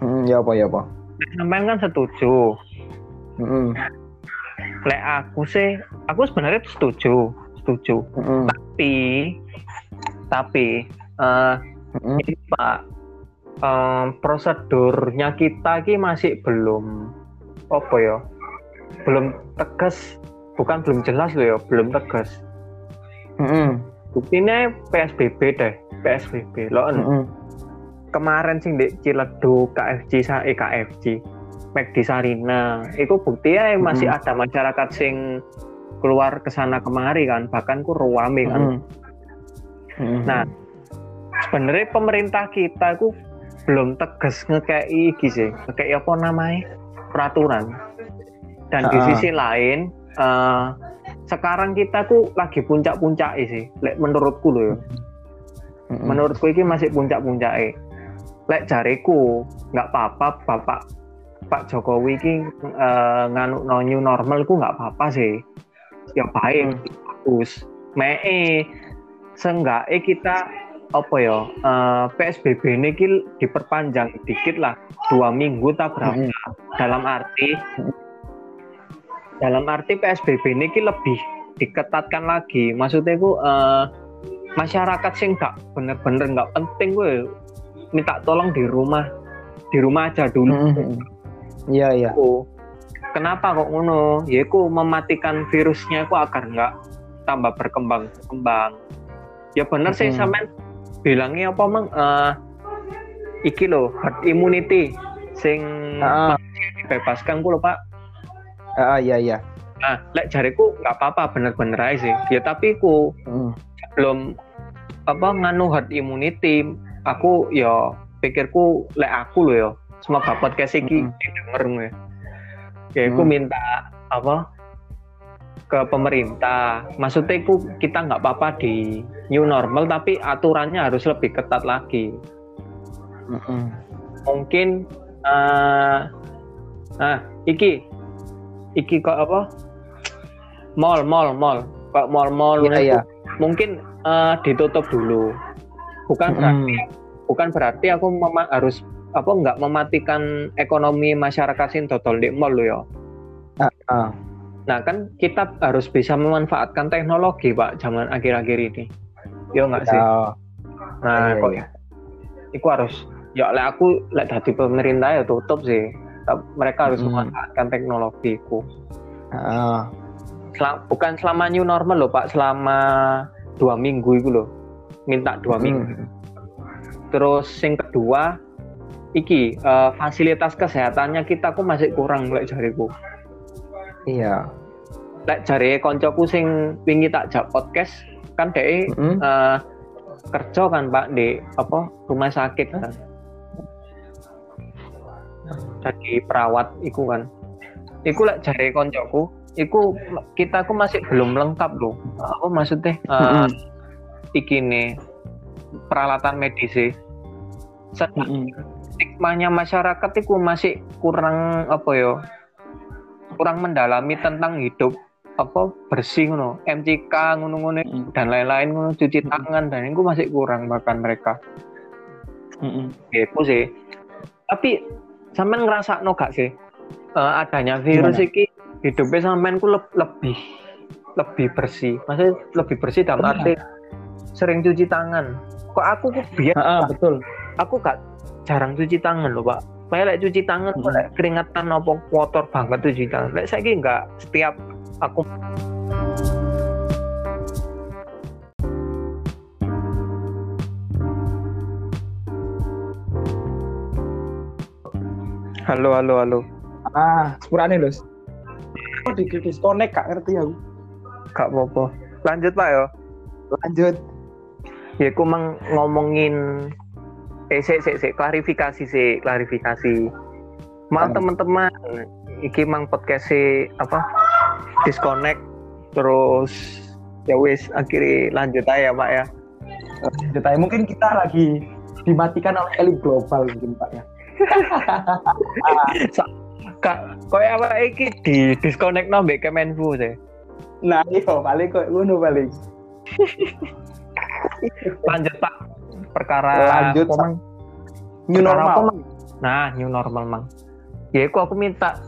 Mm, ya apa ya apa sampean kan setuju Mm. lek aku sih aku sebenarnya setuju setuju Mm. tapi tapi uh, mm-hmm. ini Pak um, prosedurnya kita ki masih belum apa ya belum tegas bukan belum jelas loh ya belum tegas mm-hmm. buktinya PSBB deh PSBB loh mm-hmm. kemarin sih di Ciledu KFC sa eh, KFC di Sarina itu buktinya mm-hmm. masih ada masyarakat sing keluar ke sana kemari kan bahkan ku ruame kan mm nah sebenarnya pemerintah kita ku belum tegas ngekei iki sih ngekei apa namanya peraturan dan uh. di sisi lain uh, sekarang kita ku lagi puncak-puncak sih lek menurutku loh ya. Mm menurutku ini masih puncak-puncak lek jariku nggak apa-apa bapak Pak Jokowi ini uh, nganu no new normal ku nggak apa-apa sih. Ya baik hmm. bagus. Mee seenggaknya kita apa ya uh, eh, PSBB ini diperpanjang dikit lah. Dua minggu tak berapa hmm. dalam arti. Dalam arti PSBB ini lebih diketatkan lagi. Maksudnya gue uh, masyarakat sih nggak bener-bener nggak penting gue minta tolong di rumah. Di rumah aja dulu. Hmm, hmm, hmm. iya iya. Kenapa kok ngono? Ya aku mematikan virusnya aku agar nggak tambah berkembang kembang ya bener hmm. sih sampean bilangnya apa mang? Uh, iki lo herd immunity sing uh, dibebaskan ku lo pak ah iya iya nah lek jariku nggak apa-apa bener-bener aja sih ya tapi ku hmm. belum apa nganu herd immunity aku ya pikirku lek aku lo ya semoga podcast iki hmm. denger ya ya aku hmm. minta apa ke pemerintah maksudnya aku kita nggak apa-apa di new normal tapi aturannya harus lebih ketat lagi hmm. mungkin uh, nah iki iki kok apa mall mall mall kok mall mall ya, ya. mungkin uh, ditutup dulu bukan hmm. berarti bukan berarti aku harus apa nggak mematikan ekonomi masyarakat sing total di mall lo ya. Uh, uh. Nah kan kita harus bisa memanfaatkan teknologi pak zaman akhir-akhir ini. Yo nggak sih. Uh, nah iya, kok iya. Iku harus ya oleh aku lek dari pemerintah ya tutup sih. Mereka harus hmm. memanfaatkan teknologiku. Uh. Sel bukan selama new normal loh pak, selama dua minggu itu loh. Minta dua hmm. minggu. Terus yang kedua iki uh, fasilitas kesehatannya kita kok masih kurang lek jariku. Iya. Lek jari koncoku sing wingi tak jak podcast kan deh mm -hmm. uh, kerja kan Pak di apa rumah sakit kan. Jadi perawat iku kan. Iku lek jari koncoku, iku kita ku masih belum lengkap loh. Apa maksudnya? Uh, mm -hmm. Iki nih peralatan medis sih. Mm -hmm stigmanya masyarakat itu masih kurang apa ya kurang mendalami tentang hidup apa bersih ngono MCK ngono-ngono mm. dan lain-lain ngono cuci tangan dan itu masih kurang bahkan mereka mm -mm. gitu sih tapi sampean ngerasa no gak sih? Uh, adanya virus ini hidupnya sampean ku le lebih lebih bersih. Maksudnya lebih bersih dalam arti sering cuci tangan. Kok aku kok biar betul. Aku gak jarang cuci tangan loh pak. Saya like cuci tangan hmm. like keringatan apa kotor banget cuci tangan. Like saya nggak setiap aku halo halo halo. Ah sepurane los. Oh di disconnect kak ngerti aku. Kak popo lanjut pak yo. Lanjut. Ya aku mang ngomongin eh sih sih sih klarifikasi sih klarifikasi. Mal hmm. teman-teman. Iki mang podcast si apa? Disconnect. Terus ya wis akhirnya lanjut aja pak ya. Lanjut aja. Mungkin kita lagi dimatikan oleh elit global mungkin pak ya kak kok apa iki di disconnect nambah Kemenfu sih nah iya paling kok ngono paling lanjut pak. Perkara lanjut mang? new normal apa, mang? nah new normal mang. Ya aku aku minta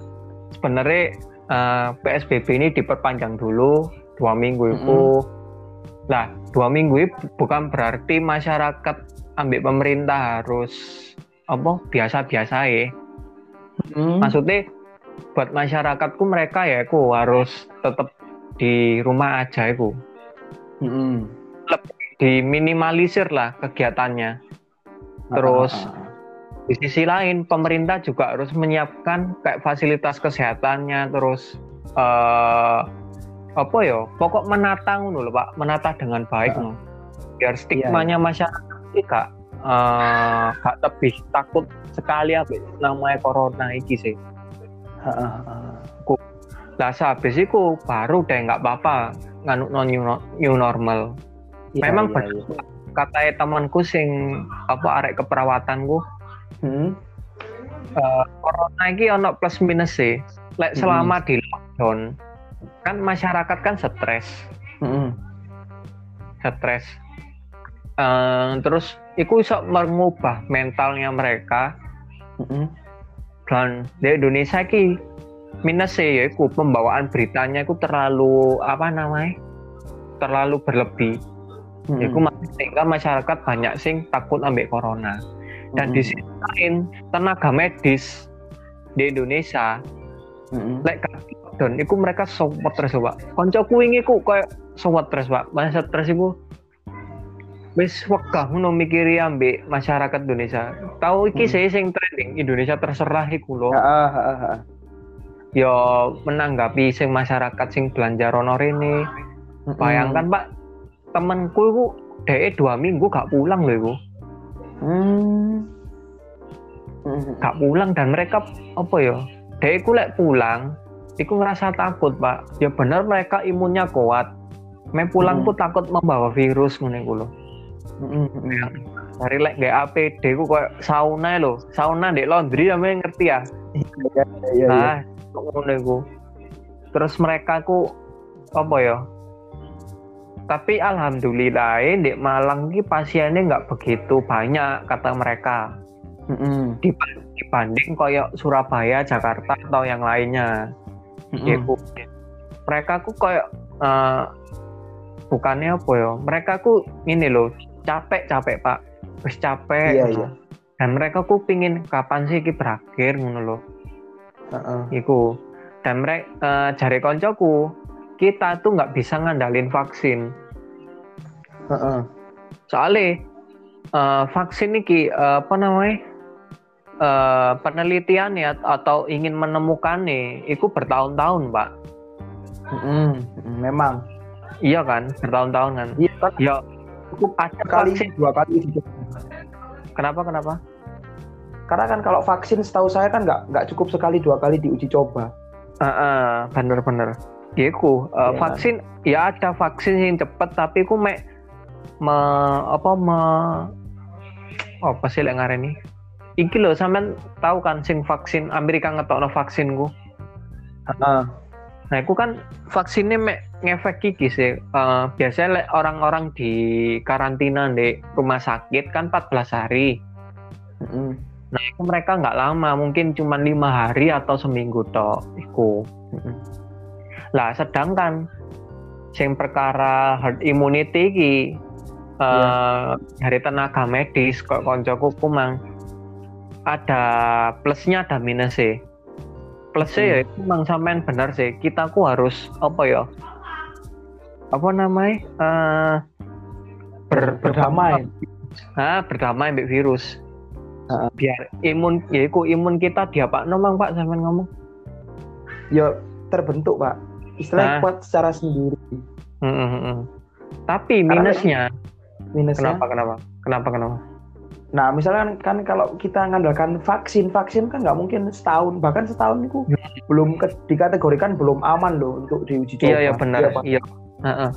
sebenarnya uh, eh, PSBB ini diperpanjang dulu dua minggu itu mm -hmm. Lah, dua minggu itu bukan berarti masyarakat ambil pemerintah harus apa biasa-biasa ya. Hmm. Maksudnya buat masyarakatku mereka ya aku harus tetap di rumah aja aku. Hmm. Lebih diminimalisir lah kegiatannya. Terus ah, ah, ah, di sisi lain pemerintah juga harus menyiapkan kayak fasilitas kesehatannya terus uh, apa ya pokok menata dulu pak menata dengan baik uh, biar stigmanya iya, iya. masyarakat tidak uh, gak lebih takut sekali apa namanya corona ini sih lah habis itu baru deh nggak apa-apa nganuk non new, new normal iya, memang iya, iya. kata temanku sing apa arek keperawatanku hmm. uh, corona ini ono plus minus sih like, selama hmm. di lockdown kan masyarakat kan stres hmm. stres uh, terus itu bisa mengubah mentalnya mereka hmm. dan di Indonesia ki minus ya itu pembawaan beritanya itu terlalu apa namanya terlalu berlebih hmm. ya sehingga masyarakat banyak sing takut ambil corona dan hmm. di sisi lain tenaga medis di Indonesia hmm. like dan itu mereka sobat stres pak koncoku ini ku kayak sobat stres pak masa stres wis wegah ngono mikiri ambek masyarakat Indonesia. Tahu iki hmm. saya sing trending Indonesia terserah iku lho. Heeh, heeh, Yo menanggapi sing masyarakat sing belanja rono rene. Hmm. Bayangkan Pak, temenku iku dhek dua minggu gak pulang lho iku. Hmm. hmm. Gak pulang dan mereka apa ya? Dhek iku lek pulang Iku ngerasa takut pak. Ya benar mereka imunnya kuat. Main pulang hmm. takut membawa virus ngono iku lho. Dari lek gak APD ku kayak sauna lo, sauna di laundry ya ngerti ya. Iya iya iya. Nah, ngono iku. Terus mereka ku apa ya? Tapi alhamdulillah di Malang ki pasiennya nggak begitu banyak kata mereka. Mm -hmm. Dibanding kayak Surabaya, Jakarta atau yang lainnya mm -hmm. mereka ku kayak uh, bukannya apa ya mereka ku ini loh capek capek pak terus capek iya, iya. dan mereka ku pingin kapan sih ini berakhir ngono loh uh -uh. Iku dan mereka uh, eh, jari koncoku kita tuh nggak bisa ngandalin vaksin uh -uh. soalnya uh, vaksin ini uh, apa namanya uh, penelitian ya atau ingin menemukan nih, itu bertahun-tahun, Pak. Mm, memang. Iya kan, bertahun-tahun kan. Iya kan. Ya, cukup ada kali vaksin. dua kali. Kenapa kenapa? Karena kan kalau vaksin setahu saya kan nggak nggak cukup sekali dua kali diuji coba. Uh, uh, bener-bener. Iku uh, ya, vaksin kan? ya ada vaksin yang cepet tapi ku mek me, apa me apa sih yang ngareni iki loh sampean tahu kan sing vaksin Amerika ngetokno vaksin ku uh. Nah itu kan vaksinnya me ngefek kiki sih. Uh, biasanya orang-orang di karantina di rumah sakit kan 14 hari. Mm nah itu mereka nggak lama mungkin cuma lima hari atau seminggu toh iku. Mm lah sedangkan sing perkara herd immunity ki uh, yeah. Iya. dari tenaga medis kok koncoku kumang ada plusnya ada minusnya plusnya ya hmm. ya itu memang sampean benar sih. Kita ku harus apa ya apa namanya uh, ber, berdamai. ah berdamai dengan virus. Uh. biar imun ya itu imun kita dia pak nomang pak sampean ngomong? Ya terbentuk pak. Istilahnya nah. kuat secara sendiri. Hmm, hmm, hmm. tapi minusnya. minusnya? Kenapa kenapa? Kenapa kenapa Nah, misalkan kan kalau kita ngandalkan vaksin, vaksin kan nggak mungkin setahun, bahkan setahun itu ya. belum ke, dikategorikan belum aman loh untuk diuji coba. Iya, iya benar. Iya, iya.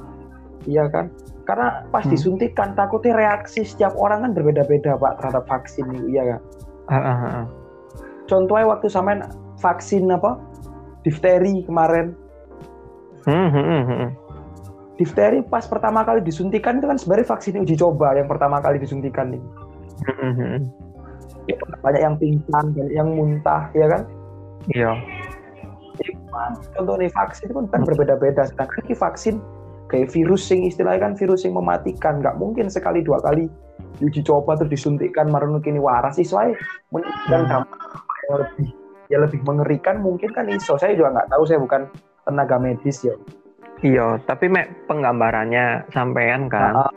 Iya kan? Karena pas hmm. disuntikan takutnya reaksi setiap orang kan berbeda-beda pak terhadap vaksin itu, iya kan? Uh -uh. Contohnya waktu samain vaksin apa? Difteri kemarin. Hmm, hmm, hmm. Difteri pas pertama kali disuntikan itu kan sebenarnya vaksin uji coba yang pertama kali disuntikan ini ya, banyak yang pingsan banyak yang muntah ya kan? Iya. Contoh nih vaksin itu kan, berbeda-beda. Sedangkan ini vaksin kayak virus sing istilahnya kan virus yang mematikan. Nggak mungkin sekali dua kali diuji coba terus disuntikkan marun kini waras. Siswa dan hmm. dampak yang lebih ya lebih mengerikan mungkin kan iso. Saya juga nggak tahu saya bukan tenaga medis ya. Iya tapi mek penggambarannya sampean kan. Uh,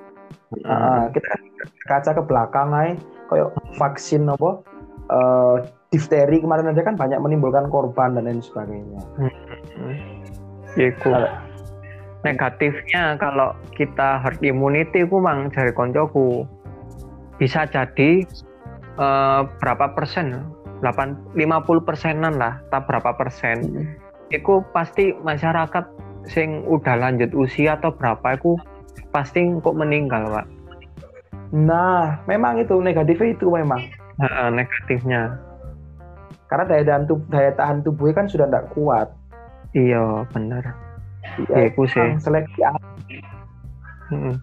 uh, uh, kita kaca ke belakang ay kayak vaksin apa uh, difteri kemarin aja kan banyak menimbulkan korban dan lain sebagainya hmm. Iku. Negatifnya kalau kita herd immunity ku mang dari koncoku bisa jadi uh, berapa persen 8 50 persenan lah tak berapa persen hmm. itu pasti masyarakat sing udah lanjut usia atau berapa itu pasti kok meninggal pak nah memang itu negatifnya itu memang. Nah, negatifnya. Karena daya tahan tubuh daya tahan tubuhnya kan sudah tidak kuat. Iya benar iya aku sih. seleksi hmm.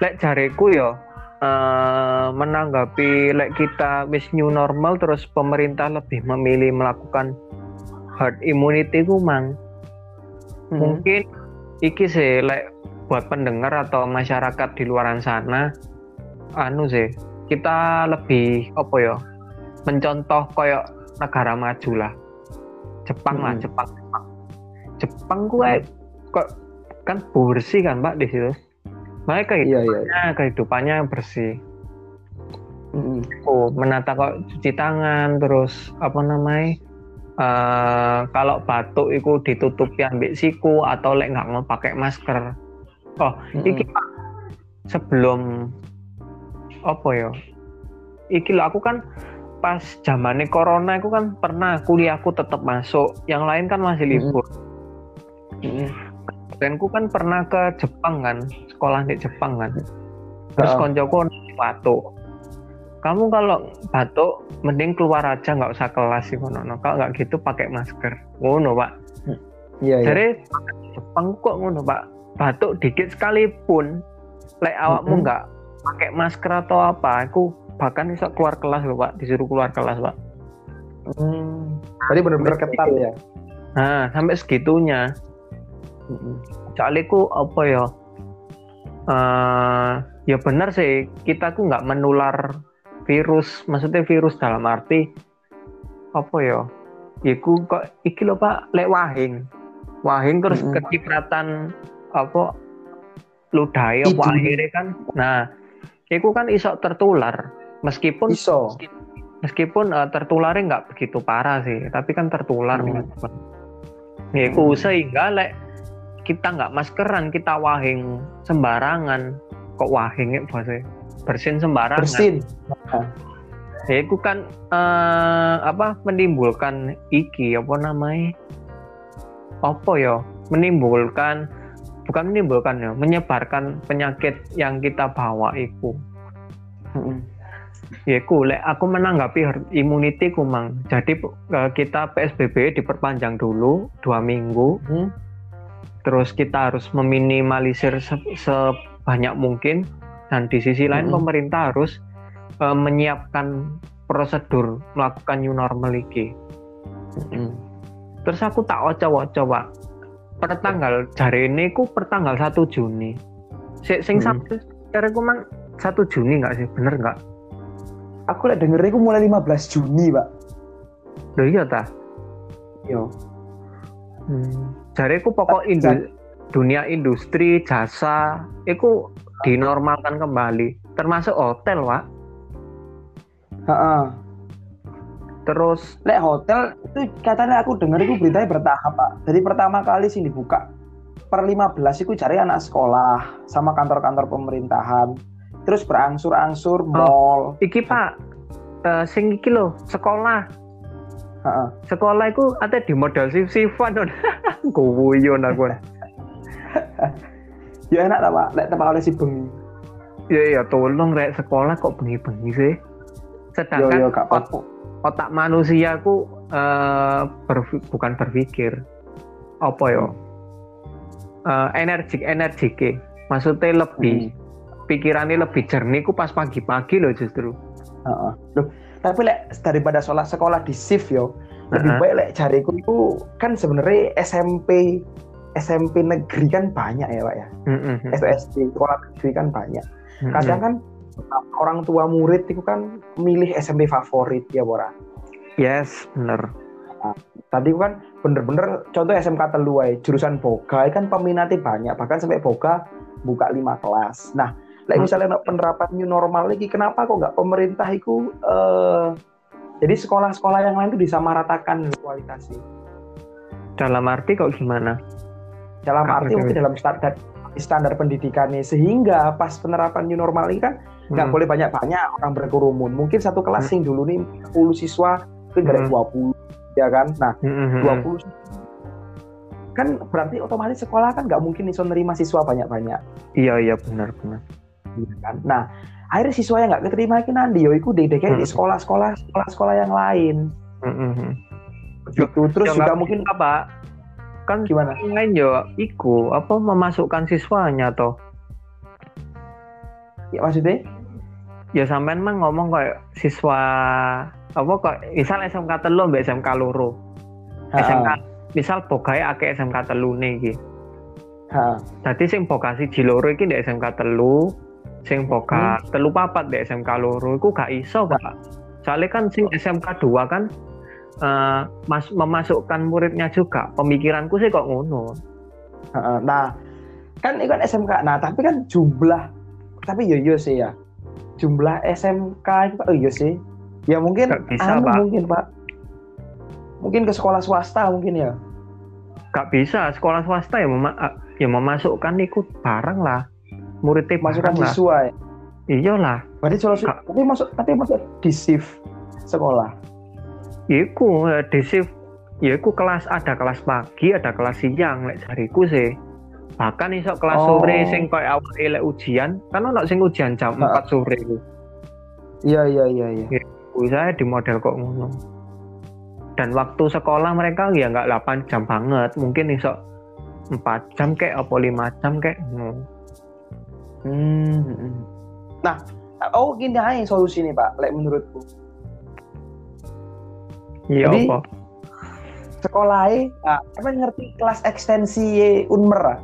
lek jareku yo uh, menanggapi lek kita wis new normal terus pemerintah lebih memilih melakukan herd immunity ku mang. Hmm. mungkin iki sih lek buat pendengar atau masyarakat di luar sana anu sih kita lebih apa ya mencontoh koyok negara maju lah Jepang hmm. lah Jepang Jepang Jepang gue kok kan bersih kan Pak di situ. Mereka iya, iya. kehidupannya bersih. Mm. Oh, menata kok cuci tangan terus apa namanya? Uh, kalau batuk itu ditutupi ambil siku atau lek nggak mau pakai masker. Oh, mm. iki Pak sebelum apa ya? Iki lo aku kan pas zamannya corona aku kan pernah kuliahku tetap masuk, yang lain kan masih libur. Mm dan ku kan pernah ke Jepang kan sekolah di Jepang kan terus oh. koncoku batuk kamu kalau batuk mending keluar aja nggak usah kelas sih kono kalau nggak gitu pakai masker ngono pak iya, iya. jadi Jepang kok ngono pak batuk dikit sekalipun lek awakmu nggak mm -hmm. Pakai masker atau apa aku bahkan bisa keluar kelas loh pak disuruh keluar kelas pak hmm. tadi benar-benar ketat ya nah sampai segitunya Soalnya ku apa ya? Uh, ya benar sih kita ku nggak menular virus, maksudnya virus dalam arti apa ya? Iku kok iki lho Pak lek wahing. Wahing terus mm -hmm. kecipratan apa ludahe apa akhirnya kan. Nah, iku kan iso tertular. Meskipun iso. meskipun uh, tertularnya nggak begitu parah sih, tapi kan tertular hmm. Ya, iku sehingga lek kita nggak maskeran kita wahing sembarangan. Kok wahing ya bahasa bersin sembarangan. Bersin. Ya itu kan uh, apa menimbulkan iki apa namanya? Apa ya? Menimbulkan bukan menimbulkan ya menyebarkan penyakit yang kita bawa itu. Ya ku lek aku menanggapi immunity kumang jadi uh, kita PSBB diperpanjang dulu dua minggu. Hmm. Terus kita harus meminimalisir se sebanyak mungkin. Dan di sisi lain hmm. pemerintah harus uh, menyiapkan prosedur melakukan new normal ini. Hmm. Terus aku tak oco-oco pak, pertanggal jari ini ku pertanggal 1 Juni. Si, sing hmm. cara ku mang 1 Juni nggak sih, bener nggak? Aku lihat dengernya ku mulai 15 Juni pak. Loh iya ta? Iya. Hmm aku pokok indu dunia industri jasa itu dinormalkan kembali termasuk hotel pak Ha-ha. Terus lek hotel itu katanya aku dengar itu beritanya bertahap pak jadi pertama kali sih dibuka per 15 itu cari anak sekolah sama kantor-kantor pemerintahan terus berangsur-angsur oh, mall iki pak uh, sing iki sekolah Ha-ha. sekolah itu ada di modal sif-sifan Guyon aku. ya enak lah Pak, lek tempat oleh si bengi. Ya ya tolong rek sekolah kok bengi-bengi sih. Sedangkan yo, yo, ot otak manusia ku uh, berf bukan berpikir apa ya? Uh, energi energi ke. Maksudnya lebih hmm. pikirannya lebih jernih ku pas pagi-pagi loh justru. Uh -uh. Loh, tapi lek daripada sekolah sekolah di shift yo, lebih uh -huh. baik lek cariku itu kan sebenarnya SMP SMP negeri kan banyak ya pak ya Mm-mm. SD sekolah negeri kan banyak kadang kan orang tua murid itu kan milih SMP favorit ya Bora? Yes bener. Tadi kan bener-bener contoh SMK Telu ae, jurusan boga kan peminatnya banyak bahkan sampai boga buka lima kelas. Nah like Hmm. misalnya penerapan new normal lagi kenapa kok nggak pemerintah itu eh, jadi sekolah-sekolah yang lain itu disamaratakan kualitasnya dalam arti kok gimana? Dalam Apa arti mungkin dalam standar standar pendidikannya sehingga pas penerapan new normal ini kan nggak Hmm. boleh banyak-banyak orang berkerumun mungkin satu kelas Hmm. yang dulu nih 10 siswa itu dari Hmm. 20 ya kan nah Mm-mm. 20 kan berarti otomatis sekolah kan nggak mungkin bisa nerima siswa banyak-banyak iya iya benar benar gitu kan nah akhirnya siswa yang nggak keterima itu nanti yo itu di Hmm. di sekolah-sekolah sekolah-sekolah yang lain Mm-mm. gitu terus Ya, juga mungkin apa kan gimana yang lain yo iku apa memasukkan siswanya toh ya maksudnya? Ya sampean mah ngomong kayak siswa apa kok misal SMK telu mbak SMK loro. SMK misal bogae akeh SMK telu nih Ha, Dadi sing boga siji loro iki ndek SMK telu, sing boga telu papat ndek SMK loro iku gak iso, Pak. Soalnya kan sing SMK 2 kan eh, mas memasukkan muridnya juga. Pemikiranku sih kok ngono. nah kan itu kan SMK nah tapi kan jumlah tapi yo yo sih ya jumlah SMK itu oh iya sih ya mungkin Nggak bisa, anu Pak. mungkin pak mungkin ke sekolah swasta mungkin ya Gak bisa sekolah swasta ya mema ya memasukkan ikut barang lah. Muridnya masukkan lah. siswa ya Iyalah. berarti solusi Kak. tapi masuk tapi masuk di shift sekolah Iku eh, di shift ya iku kelas ada kelas pagi, ada kelas siang lek jariku sih. Bahkan iso kelas Oh. sore sing koyo awal lek ujian, kan ono sing ujian jam Ha. 4 sore iku. iya iya iya iya Kuwi saya di model kok ngono. Dan waktu sekolah mereka ya nggak 8 jam banget, mungkin iso 4 jam kayak apa 5 jam kayak hmm. Hmm. Nah, oh gini aja solusi nih Pak, like menurutku. Iya apa? Sekolahnya, ah, apa ngerti kelas ekstensi Unmer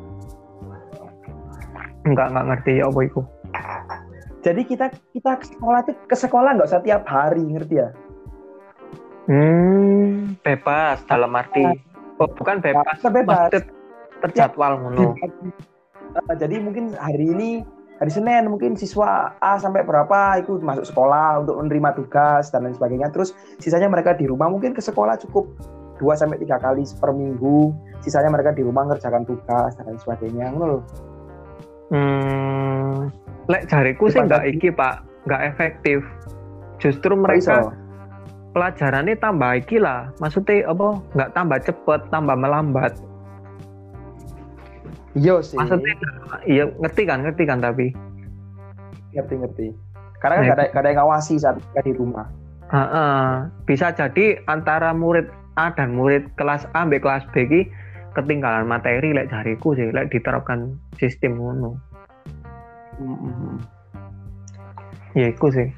Enggak enggak ngerti ya apa iku. Jadi kita kita ke sekolah itu ke sekolah nggak usah tiap hari, ngerti ya? Hmm, bebas dalam arti oh, bukan bebas, bebas. terjadwal ngono. Eh, jadi mungkin hari ini hari Senin mungkin siswa A sampai berapa ikut masuk sekolah untuk menerima tugas dan lain sebagainya. Terus sisanya mereka di rumah mungkin ke sekolah cukup 2 sampai tiga kali per minggu. Sisanya mereka di rumah ngerjakan tugas dan lain sebagainya. Ngono loh. Hmm, lek jariku sih nggak iki pak, nggak efektif. Justru mereka iso? pelajarannya tambah iki lah. Maksudnya apa? Nggak tambah cepet, tambah melambat. Iya sih. Maksudnya iya ngerti kan, ngerti kan tapi. ngerti ngerti. Karena kan Nah, gak ada, gak ada yang ngawasi saat di rumah. Heeh. bisa jadi antara murid A dan murid kelas A sampai kelas B iki ketinggalan materi lek jariku sih, lek diterapkan sistem ngono. Mm-mm. Ya iku sih.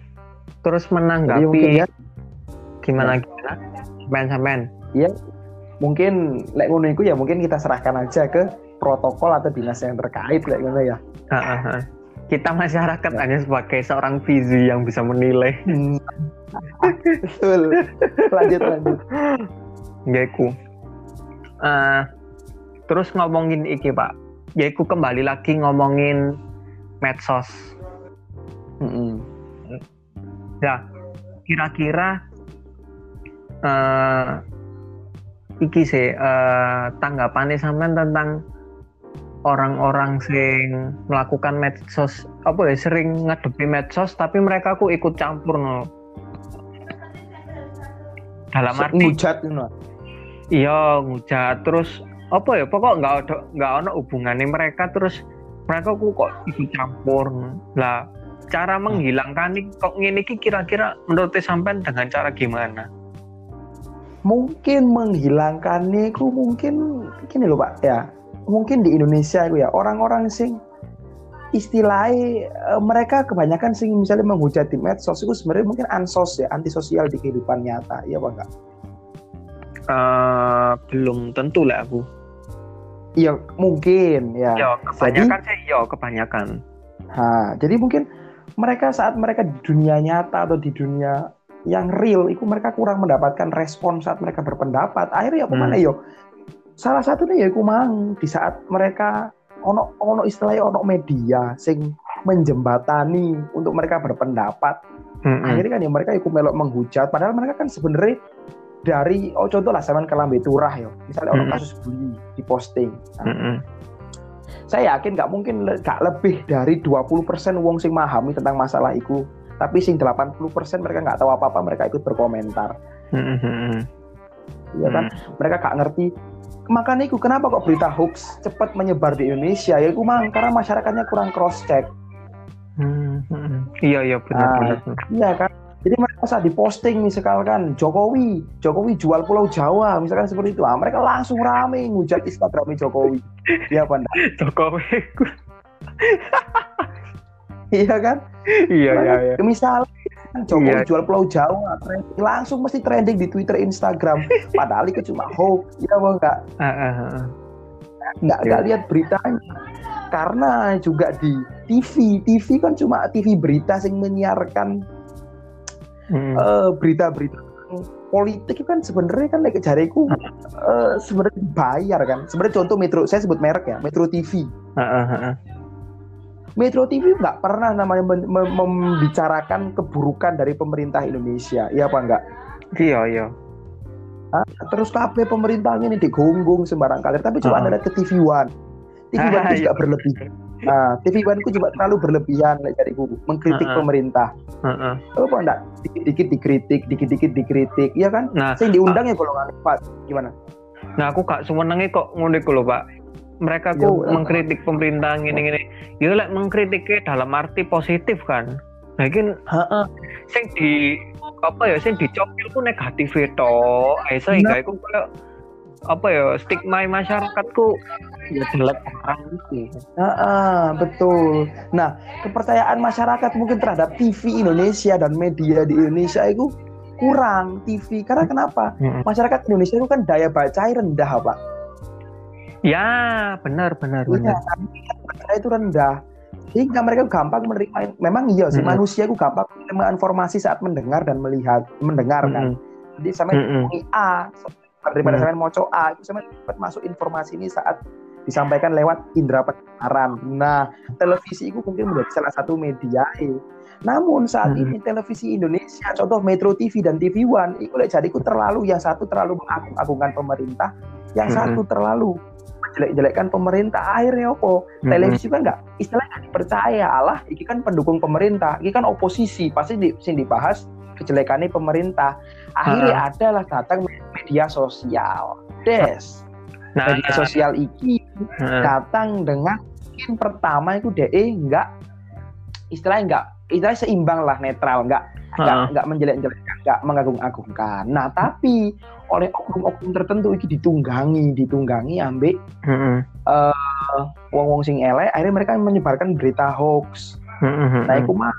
Terus menanggapi ya, gimana gimana? Sampean sampean. mungkin lek ngono iku ya mungkin kita serahkan aja ke protokol atau dinas yang terkait lek ngono ya. Ha, ha, ha. Kita masyarakat Ya. hanya sebagai seorang vizi yang bisa menilai. Betul. lanjut lanjut. Yaiku. Eh, terus ngomongin iki pak. Yaiku kembali lagi ngomongin medsos. Mm-mm. Ya, kira-kira eh iki sih eh tanggapannya sampean tentang orang-orang sing melakukan medsos apa ya sering ngadepi medsos tapi mereka ku ikut campur no. Dalam arti ngujat ngono. iya ngujat terus apa ya pokok nggak ada nggak ada hubungannya mereka terus mereka ku kok ikut campur. Lah cara menghilangkan ini kok iki kira-kira menurut sampean dengan cara gimana? Mungkin menghilangkannya ku mungkin gini loh Pak ya. Mungkin di Indonesia itu ya orang-orang sing istilahnya eh, mereka kebanyakan sing misalnya menghujat di medsos itu sebenarnya mungkin ansos ya antisosial di kehidupan nyata iya apa enggak? Eh belum tentu lah aku Iya mungkin ya. Iya, kebanyakan jadi, sih iya kebanyakan. Ha, jadi mungkin mereka saat mereka di dunia nyata atau di dunia yang real, itu mereka kurang mendapatkan respon saat mereka berpendapat. Akhirnya ya ke mana hmm. yo? Salah satunya ya aku mang di saat mereka ono ono istilahnya ono media sing menjembatani untuk mereka berpendapat. Hmm. Akhirnya kan ya mereka ikut melok menghujat. Padahal mereka kan sebenarnya dari oh contoh lah zaman kelambe turah ya misalnya orang kasus bully di posting nah, mm -hmm. saya yakin nggak mungkin nggak lebih dari 20% wong sing memahami tentang masalah itu tapi sing 80% mereka nggak tahu apa-apa mereka ikut berkomentar. Mm -hmm. ya kan? Mm. mereka nggak ngerti. Makanya itu kenapa kok berita hoax cepat menyebar di Indonesia? Ya itu mang karena masyarakatnya kurang cross check mm -hmm. iya iya benar nah, benar. iya kan jadi mereka saat diposting misalkan Jokowi, Jokowi jual Pulau Jawa, misalkan seperti itu, ah, mereka langsung rame ngujat Instagram Jokowi. Iya apa enggak? Jokowi. iya kan? Iya iya iya. Misal Jokowi iya. jual Pulau Jawa, langsung mesti trending di Twitter, Instagram. Padahal itu cuma hoax, iya apa enggak? Uh, uh, uh. Nggak, nggak iya. lihat beritanya. Karena juga di TV, TV kan cuma TV berita yang menyiarkan hmm. uh, berita-berita politik itu kan sebenarnya kan like jariku uh, sebenarnya dibayar kan sebenarnya contoh Metro saya sebut merek ya Metro TV uh, uh, uh. Metro TV nggak pernah namanya mem mem membicarakan keburukan dari pemerintah Indonesia iya apa enggak iya iya Hah? terus kafe pemerintah ini digonggong sembarang kali tapi coba uh. anda lihat ke TV One TV One itu juga iya. berlebih Nah, TV One ku juga terlalu berlebihan like, dari guru mengkritik uh -uh. pemerintah. Uh -uh. Apa enggak? Dikit-dikit dikritik, dikit-dikit dikritik, iya kan? Nah, saya diundang ya kalau nggak Pak. Gimana? Nah, aku kak semenangi kok ngulik loh Pak. Mereka ya, ku mengkritik pemerintah gini-gini. Ya like, mengkritiknya dalam arti positif kan. Mungkin heeh. Sing di apa ya sing dicopil ku negatif itu. Eh saya nah. kayak apa ya stigma masyarakatku ya jelek orang itu. Ah, ah, betul. Nah, kepercayaan masyarakat mungkin terhadap TV Indonesia dan media di Indonesia itu kurang TV karena kenapa? Masyarakat Indonesia itu kan daya baca rendah, Pak. Ya, benar benar iya, baca itu rendah. Sehingga mereka gampang menerima memang iya sih hmm. manusia itu gampang menerima informasi saat mendengar dan melihat mendengar kan. Jadi sampai hmm. A daripada hmm. sampai mau A itu sampai dapat masuk informasi ini saat disampaikan lewat indera pendengaran. Nah, televisi itu mungkin menjadi salah satu media. Namun saat hmm. ini televisi Indonesia, contoh Metro TV dan TV One, itu jadi terlalu yang satu terlalu mengagung-agungkan pemerintah, yang hmm. satu terlalu menjelek-jelekkan pemerintah. Akhirnya apa? Hmm. Televisi kan nggak istilahnya nggak dipercaya. Allah, ini kan pendukung pemerintah, ini kan oposisi, pasti di, sini dibahas kejelekannya pemerintah. Akhirnya uh. adalah datang media sosial. Des nah, media nah. sosial iki hmm. datang dengan mungkin pertama itu DE enggak istilahnya enggak istilahnya seimbang lah netral enggak enggak hmm. enggak menjelek-jelekkan enggak mengagung-agungkan nah tapi oleh oknum-oknum tertentu iki ditunggangi ditunggangi ambek hmm. uh, wong-wong sing elek akhirnya mereka menyebarkan berita hoax hmm. nah itu mah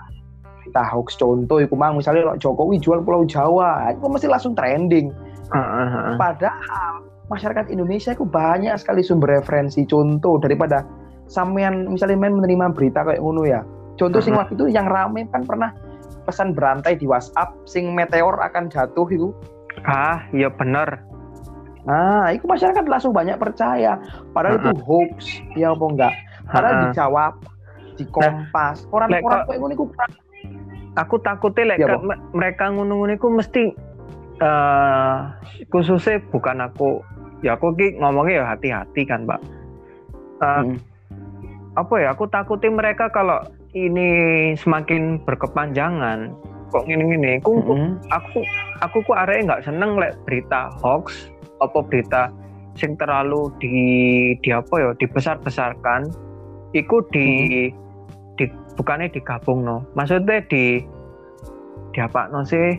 berita hoax contoh itu mah misalnya Jokowi jual Pulau Jawa itu mesti langsung trending. Hmm. padahal masyarakat Indonesia itu banyak sekali sumber referensi contoh daripada sampean misalnya main menerima berita kayak ngono ya. Contoh sing waktu itu yang rame kan pernah pesan berantai di WhatsApp sing meteor akan jatuh itu ah iya benar nah itu masyarakat langsung banyak percaya. Padahal uh-huh. itu hoax ya apa enggak? Padahal uh-huh. dijawab di kompas orang-orang kayak ngono aku takutnya lek ya, mereka ngono-ngono mesti uh, khususnya bukan aku ya aku ki ngomongnya ya hati-hati kan mbak uh, hmm. apa ya aku takutin mereka kalau ini semakin berkepanjangan kok gini-gini aku hmm. aku aku kok area nggak seneng lek berita hoax apa berita sing terlalu di di apa ya dibesar-besarkan iku di hmm. Bukannya digabung no maksudnya di di apa no sih?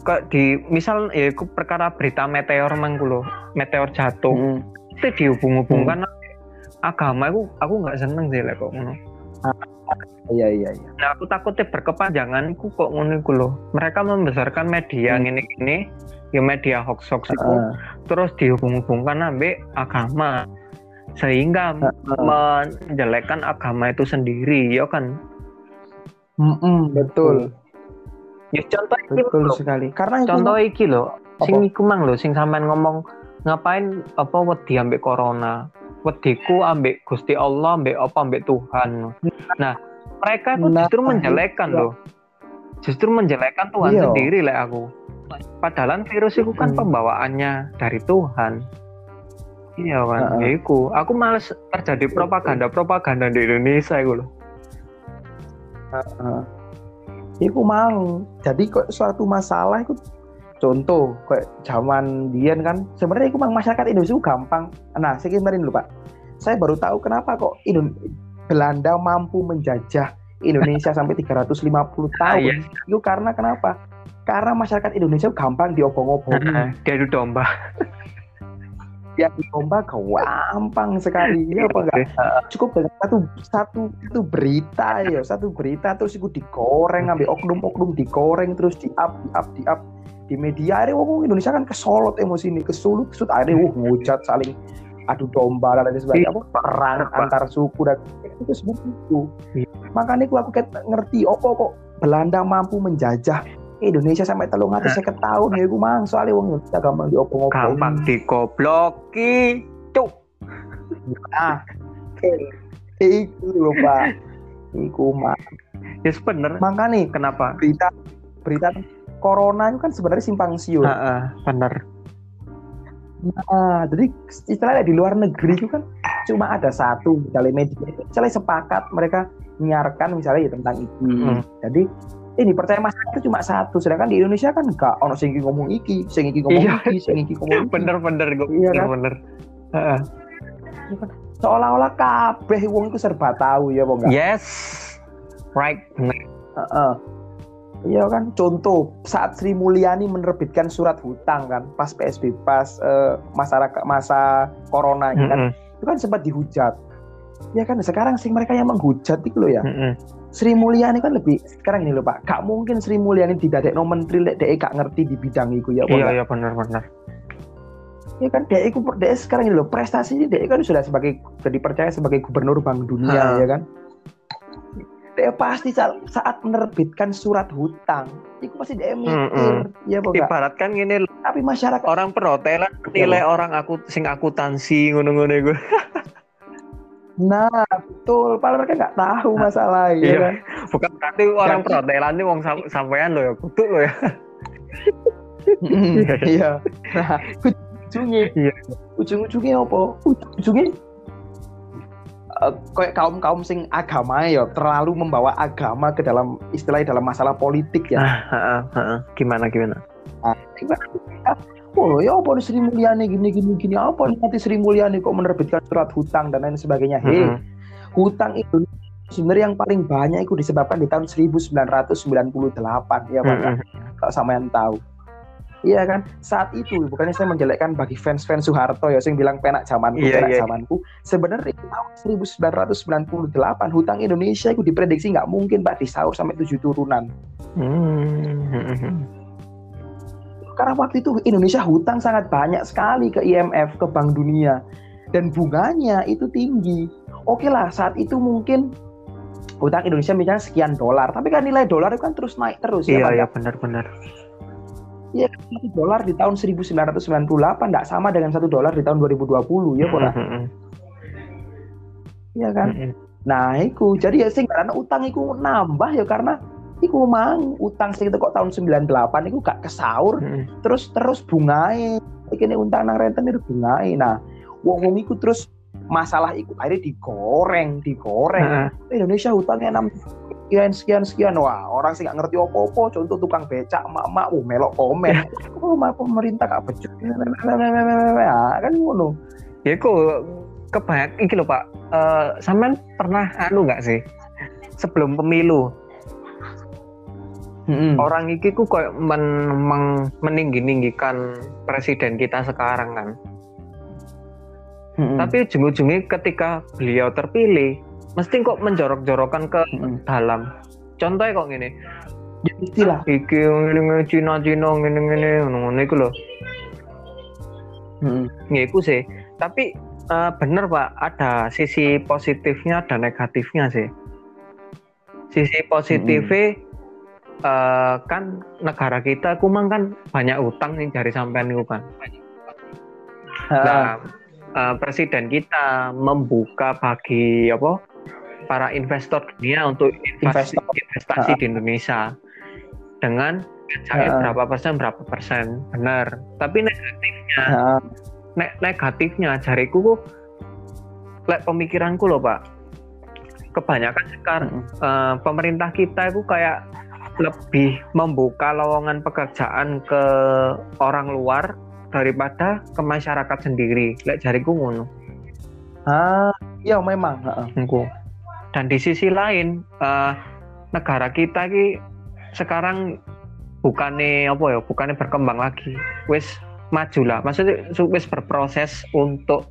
Ke di misal ya aku perkara berita meteor mangkulo meteor jatuh. Hmm. itu dihubung-hubungkan hmm. agama aku aku nggak seneng sih lah kok ngono. Iya iya iya. Nah aku takutnya berkepanjangan aku kok ngono iku loh mereka membesarkan media hmm. ini ini ya media hoax hoax itu uh. terus dihubung-hubungkan ambek agama sehingga menjelekkan agama itu sendiri ya kan? Mm -mm, betul. Ya contoh betul loh. sekali. Karena contoh iki lo sing iku mang lo sing sampean ngomong ngapain apa wedi ambek corona? Wediku ambek Gusti Allah ambek apa ambek Tuhan? Nah mereka itu nah, justru menjelekkan iya. loh justru menjelekkan Tuhan iya. sendiri lah aku. Padahal virus itu kan pembawaannya dari Tuhan Iya kan, uh -uh. Iku. Aku males terjadi propaganda-propaganda di Indonesia itu loh. Uh -uh. Iku mau. Jadi kok suatu masalah itu contoh kayak zaman Dian kan sebenarnya itu masyarakat Indonesia itu gampang. Nah, saya kemarin dulu Pak. Saya baru tahu kenapa kok Indon Belanda mampu menjajah Indonesia sampai 350 tahun. Ah, iya. Itu karena kenapa? Karena masyarakat Indonesia gampang diobong-obongin. Dia domba. yang domba gampang sekali. Ya apa enggak? Cukup dengan satu satu itu berita ya. Satu berita terus itu digoreng ambil oknum-oknum digoreng terus di up di up di up di media ada wong Indonesia kan kesolot emosi ini kesulut kesut ada wah ngujat saling adu domba dan lain sebagainya. Apa? Perang antar suku dan itu seperti itu. Iya. makanya aku kayak ngerti opo kok Belanda mampu menjajah Indonesia sampai telung atas saya tahun ya gue mang soalnya wong Indonesia gampang diopong-opong gampang dikobloki cuk. Ah. Iku lho pak. Iku mah ya yes, bener makanya kenapa? berita berita corona itu kan sebenarnya simpang siur. Uh, bener. Nah, jadi istilahnya di luar negeri itu kan cuma ada satu misalnya media, misalnya sepakat mereka menyiarkan misalnya ya tentang itu. Hmm. Jadi ini percaya masyarakat itu cuma satu sedangkan di Indonesia kan enggak ono sing ngomong iki sing iki ngomong iya. iki sing iki ngomong iki bener bener gue iya kan? bener iya kan? seolah-olah kabeh wong itu serba tahu ya bang yes right. Iya kan, contoh saat Sri Mulyani menerbitkan surat hutang kan, pas PSB, pas uh, masyarakat masa corona mm -hmm. kan, itu kan sempat dihujat. Ya kan, sekarang sih mereka yang menghujat itu loh ya. Mm -hmm. Sri Mulyani kan lebih sekarang ini loh Pak. Kak mungkin Sri Mulyani tidak ada menteri lek dek gak ngerti di bidang itu ya. Iya iya benar benar. Ya kan dek itu dek sekarang ini loh prestasi dek kan sudah sebagai jadi percaya sebagai gubernur Bank Dunia ha. ya kan. Dek pasti saat menerbitkan surat hutang itu pasti dia mikir mm -hmm. ya Bapak. Ibaratkan gini tapi masyarakat orang perhotelan nilai orang aku sing akuntansi ngono-ngono gue. Nah, betul. Padahal mereka nggak tahu nah, masalah ya iya. kan. Bukan berarti orang perhotelan ini wong sam sampean lo ya, kutuk lo ya. iya. Nah, ujungnya, iya. ujung-ujungnya apa? Ujung-ujungnya uh, kayak kaum kaum sing agama ya terlalu membawa agama ke dalam istilah dalam masalah politik ya. Ah, ah, ah, ah. Gimana gimana? Nah, oh ya apa Sri Mulyani gini gini gini apa nanti Sri Mulyani kok menerbitkan surat hutang dan lain sebagainya hei mm -hmm. hutang itu sebenarnya yang paling banyak itu disebabkan di tahun 1998 ya Pak mm -hmm. kalau sama yang tahu Iya kan, saat itu bukannya saya menjelekkan bagi fans-fans Soeharto ya, saya bilang penak zamanku, yeah, penak yeah. zamanku. Sebenarnya tahun 1998 hutang Indonesia itu diprediksi nggak mungkin Pak disaur sampai tujuh turunan. Mm -hmm. Karena waktu itu Indonesia hutang sangat banyak sekali ke IMF, ke Bank Dunia. Dan bunganya itu tinggi. Oke lah, saat itu mungkin hutang Indonesia misalnya sekian dolar. Tapi kan nilai dolar itu kan terus naik terus. Ya, iya, ya, iya benar-benar. Iya, satu dolar di tahun 1998 tidak sama dengan satu dolar di tahun 2020 ya, Pak. -hmm. Iya kan? Mm -hmm. Nah, itu jadi ya sih karena utang itu nambah ya karena iku mang utang segitu kok tahun 98 iku gak kesaur. Hmm. terus terus bungae. Ini utang nang renten itu bungae. Nah wong wong iku terus masalah iku akhirnya digoreng digoreng. Hmm. Indonesia utangnya enam sekian sekian sekian. Wah orang sih gak ngerti opo-opo contoh tukang becak mak-mak uh melok komen. Oh mak pemerintah gak becek kan ngono. Ya kok kebanyak iki lho Pak. Uh, sampean pernah anu nggak sih? Sebelum pemilu hmm. orang iki ku kayak men, men, meninggi-ninggikan presiden kita sekarang kan hmm. tapi ujung-ujungnya ketika beliau terpilih mesti kok menjorok-jorokan ke hmm. dalam contohnya kok gini ya istilah iki ngene Cina Cina ngene ngene ngono iku lho hmm. iku sih tapi uh, bener Pak, ada sisi positifnya dan negatifnya sih. Sisi positifnya hmm. Uh, kan negara kita kumang kan banyak utang nih dari sampean itu kan. Nah, uh, presiden kita membuka bagi apa para investor dunia untuk investasi, investasi di Indonesia. Dengan cair berapa persen berapa persen. Benar. Tapi negatifnya ne negatifnya jariku lek pemikiranku loh pak. Kebanyakan sekarang uh, pemerintah kita itu kayak lebih membuka lowongan pekerjaan ke orang luar daripada ke masyarakat sendiri. Lek jariku ngono. Ah iya memang Engko. dan di sisi lain uh, negara kita ki sekarang bukannya apa ya? Bukannya berkembang lagi. Wis maju lah. Maksudnya wis berproses untuk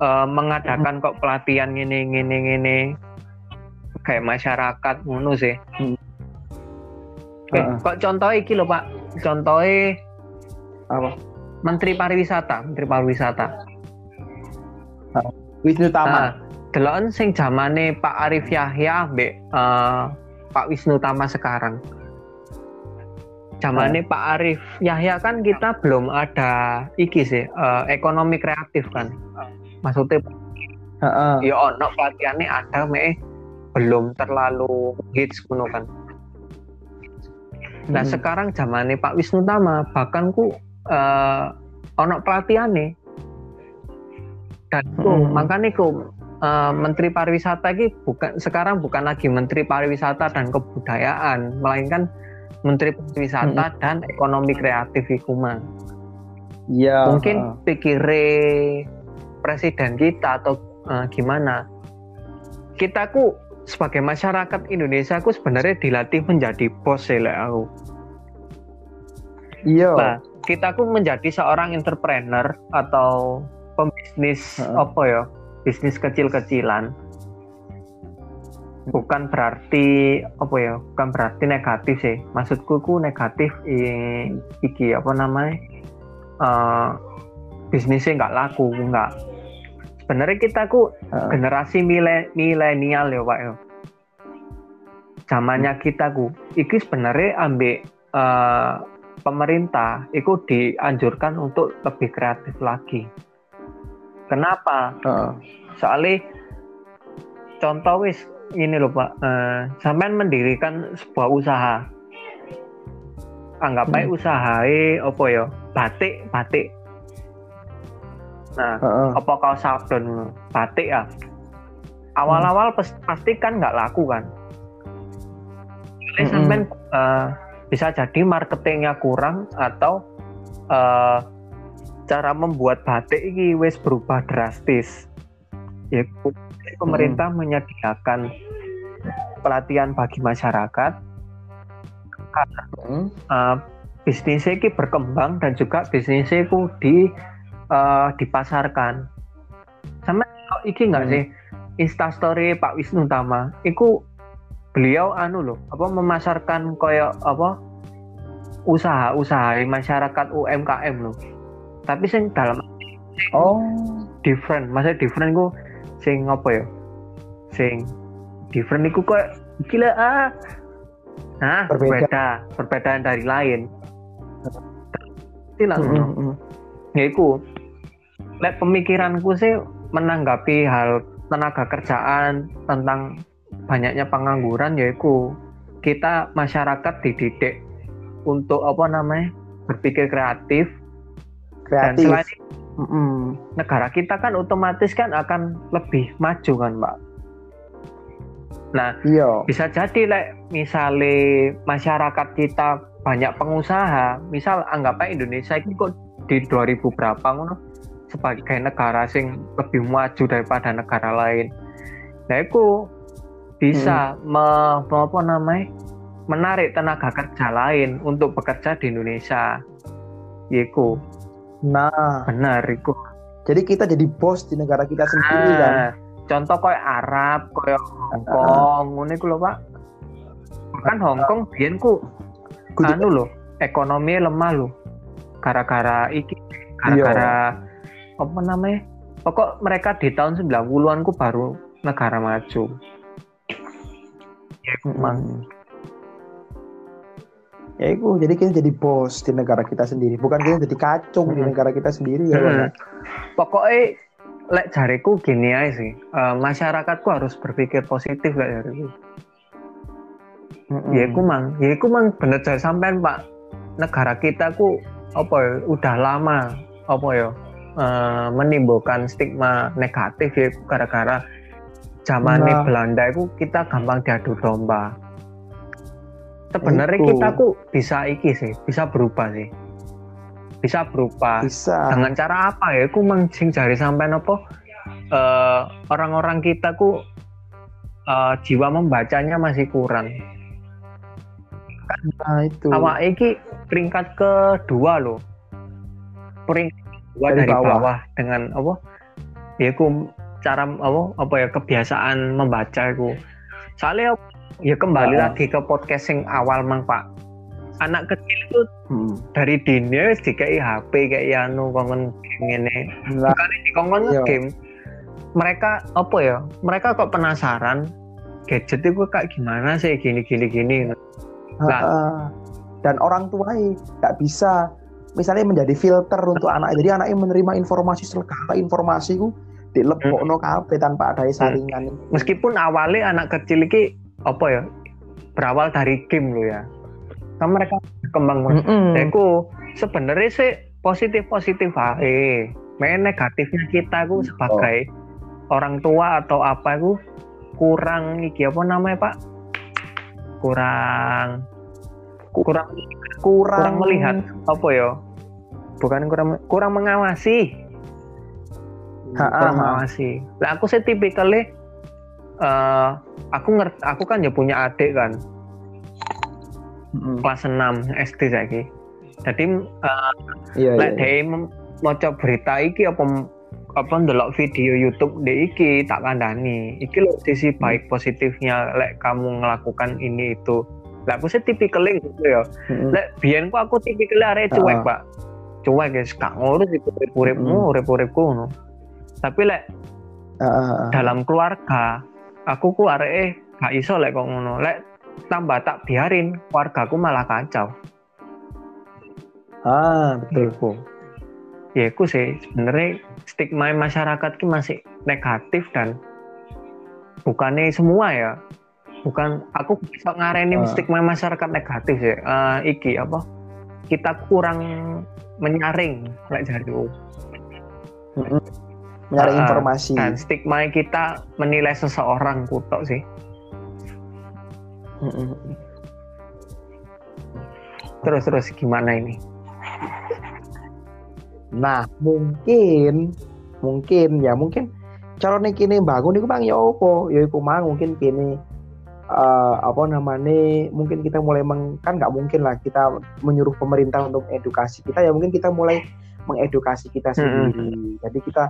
uh, mengadakan kok pelatihan ini ini ini kayak masyarakat ngono sih. Hmm. Oke, uh. kok contoh iki loh Pak. Contohnya apa? Menteri Pariwisata Menteri Pariwisata. Uh. Wisnu Tama. Nah, sing zamane Pak Arif Yahya mbek uh, Pak Wisnu Tama sekarang. Zamannya Pak Arif Yahya kan kita belum ada iki sih uh, ekonomi kreatif kan. Maksudnya uh, uh. ya ono pelatihannya ada me belum terlalu hits kuno kan nah hmm. sekarang zamannya Pak Wisnu Tama bahkan ku uh, ono pelatihannya dan ku hmm. makanya ku uh, Menteri Pariwisata ini bukan sekarang bukan lagi Menteri Pariwisata dan Kebudayaan melainkan Menteri Pariwisata hmm. dan Ekonomi Kreatif Ikuma. Ya. Mungkin pikire presiden kita atau uh, gimana? Kita ku sebagai masyarakat Indonesia aku sebenarnya dilatih menjadi bos ya aku. Iya. Nah, kita ku menjadi seorang entrepreneur atau pembisnis uh. apa ya? Bisnis kecil-kecilan bukan berarti apa ya bukan berarti negatif sih maksudku ku negatif iki apa namanya uh, bisnisnya nggak laku nggak sebenarnya kita ku uh. generasi milenial ya pak ya zamannya hmm. kita ku iki sebenarnya ambil uh, pemerintah itu dianjurkan untuk lebih kreatif lagi kenapa uh. soalnya contoh wis ini loh Pak, uh, sampean mendirikan sebuah usaha. Anggap aja hmm. usaha apa ya? Batik, batik. Nah, uh -uh. apa kau sabun batik ya? Awal-awal hmm. pasti kan nggak laku kan. Jadi sampean uh, bisa jadi marketingnya kurang atau uh, cara membuat batik ini wes berubah drastis. Ya, pemerintah hmm. menyediakan pelatihan bagi masyarakat karena hmm. uh, bisnisnya ini berkembang dan juga bisnisnya itu di uh, dipasarkan. Sama iki nggak hmm. sih? Instastory Pak Wisnu Tama. Itu beliau anu loh apa memasarkan koyo apa usaha-usaha masyarakat UMKM loh tapi sing dalam oh. different. Maksudnya different gue sing apa ya? Sing different iku kok gila ah. Nah berbeda. Berbeda. Perbedaan dari lain. Tidak mm -hmm. ya iku lek pemikiranku sih menanggapi hal tenaga kerjaan tentang banyaknya pengangguran yaitu kita masyarakat dididik untuk apa namanya berpikir kreatif, kreatif. dan selain mm negara kita kan otomatis kan akan lebih maju kan mbak nah iya. bisa jadi like, misalnya masyarakat kita banyak pengusaha misal anggapnya Indonesia ini kok di 2000 berapa ngono sebagai negara sing lebih maju daripada negara lain nah itu bisa hmm. me, apa namanya menarik tenaga kerja lain untuk bekerja di Indonesia Yiku Nah, benar itu. Jadi kita jadi bos di negara kita sendiri nah, kan. Contoh kayak Arab, kayak Hongkong, ngono iku lho, Pak. Kan Hongkong biyen ku anu lho, ekonomi lemah lho. Gara-gara iki gara-gara iya. Apa namanya? pokok mereka di tahun 90-an ku baru negara maju. Ya emang ya itu jadi kita jadi bos di negara kita sendiri. Bukan kita jadi kacung di negara kita sendiri ya hmm. pokoknya lek jariku gini aja sih. Uh, masyarakatku harus berpikir positif lek jariku. Mm-hmm. ya aku mang ya aku mang bener sampean pak. Negara kita ku apa ya udah lama apa ya uh, menimbulkan stigma negatif ya gara-gara zaman nah. Belanda itu kita gampang diadu domba. Sebenarnya kita ku bisa iki sih bisa berubah sih. Bisa berubah. Bisa. dengan cara apa ya? Aku mencing cari sampai nopo uh, orang-orang kita ku uh, jiwa membacanya masih kurang. Nah itu. Sama iki peringkat kedua loh. Peringkat kedua dari, dari bawah. bawah dengan apa? Ya aku cara apa apa ya kebiasaan membaca aku soalnya ya kembali uh. lagi ke podcast yang awal mang pak. Anak kecil itu hmm. dari dini wis dikai HP kayak anu kongen game ini bukan di kongen iya. game mereka apa ya mereka kok penasaran? Gadget itu kayak gimana sih? Gini gini gini. Nah, uh, dan orang tua nggak bisa misalnya menjadi filter untuk anak. Jadi anaknya menerima informasi segala informasi itu dilebok no kafe tanpa ada saringan. Meskipun awalnya anak kecil ini apa ya? Berawal dari game lo ya. Kan mereka berkembang mm -hmm. aku sebenarnya sih positif positif ae. Main negatifnya kita aku sebagai oh. orang tua atau apa aku kurang iki apa namanya pak? Kurang kurang kurang, kurang melihat. apa ya? Bukan kurang kurang mengawasi. Kurang mengawasi. Lah aku sih tipikalnya uh, aku ngerti aku kan ya punya adik kan. Mm-hmm. kelas 6 SD lagi jadi uh, lek iya, iya. mau coba berita iki apa apa ndelok video YouTube di iki tak kandani iki lo sisi mm. baik positifnya lek kamu melakukan ini itu lah aku sih tipikalnya gitu ya. Mm-hmm. lek biyen ku aku tipikalnya area cuek pak. Cuek guys. Gak ngurus itu urip-uripmu urip-uripku no. tapi lek uh. dalam keluarga aku ku arek gak iso lek kok ngono. Lek tambah tak biarin wargaku malah kacau. Ah betul ku ya aku sih. Sebenarnya stigma masyarakat ki masih negatif dan bukannya semua ya bukan aku bisa ngareni uh. stigma masyarakat negatif sih. Uh, iki apa? Kita kurang menyaring lek jadi mencari uh, informasi. Dan stigma kita menilai seseorang kutok sih. Terus terus gimana ini? Nah mungkin mungkin ya mungkin calon kini bangun itu bang ya opo? Ya iku mang mungkin kini uh, apa namanya mungkin kita mulai meng, kan nggak mungkin lah kita menyuruh pemerintah untuk edukasi kita ya mungkin kita mulai mengedukasi kita sendiri hmm. jadi kita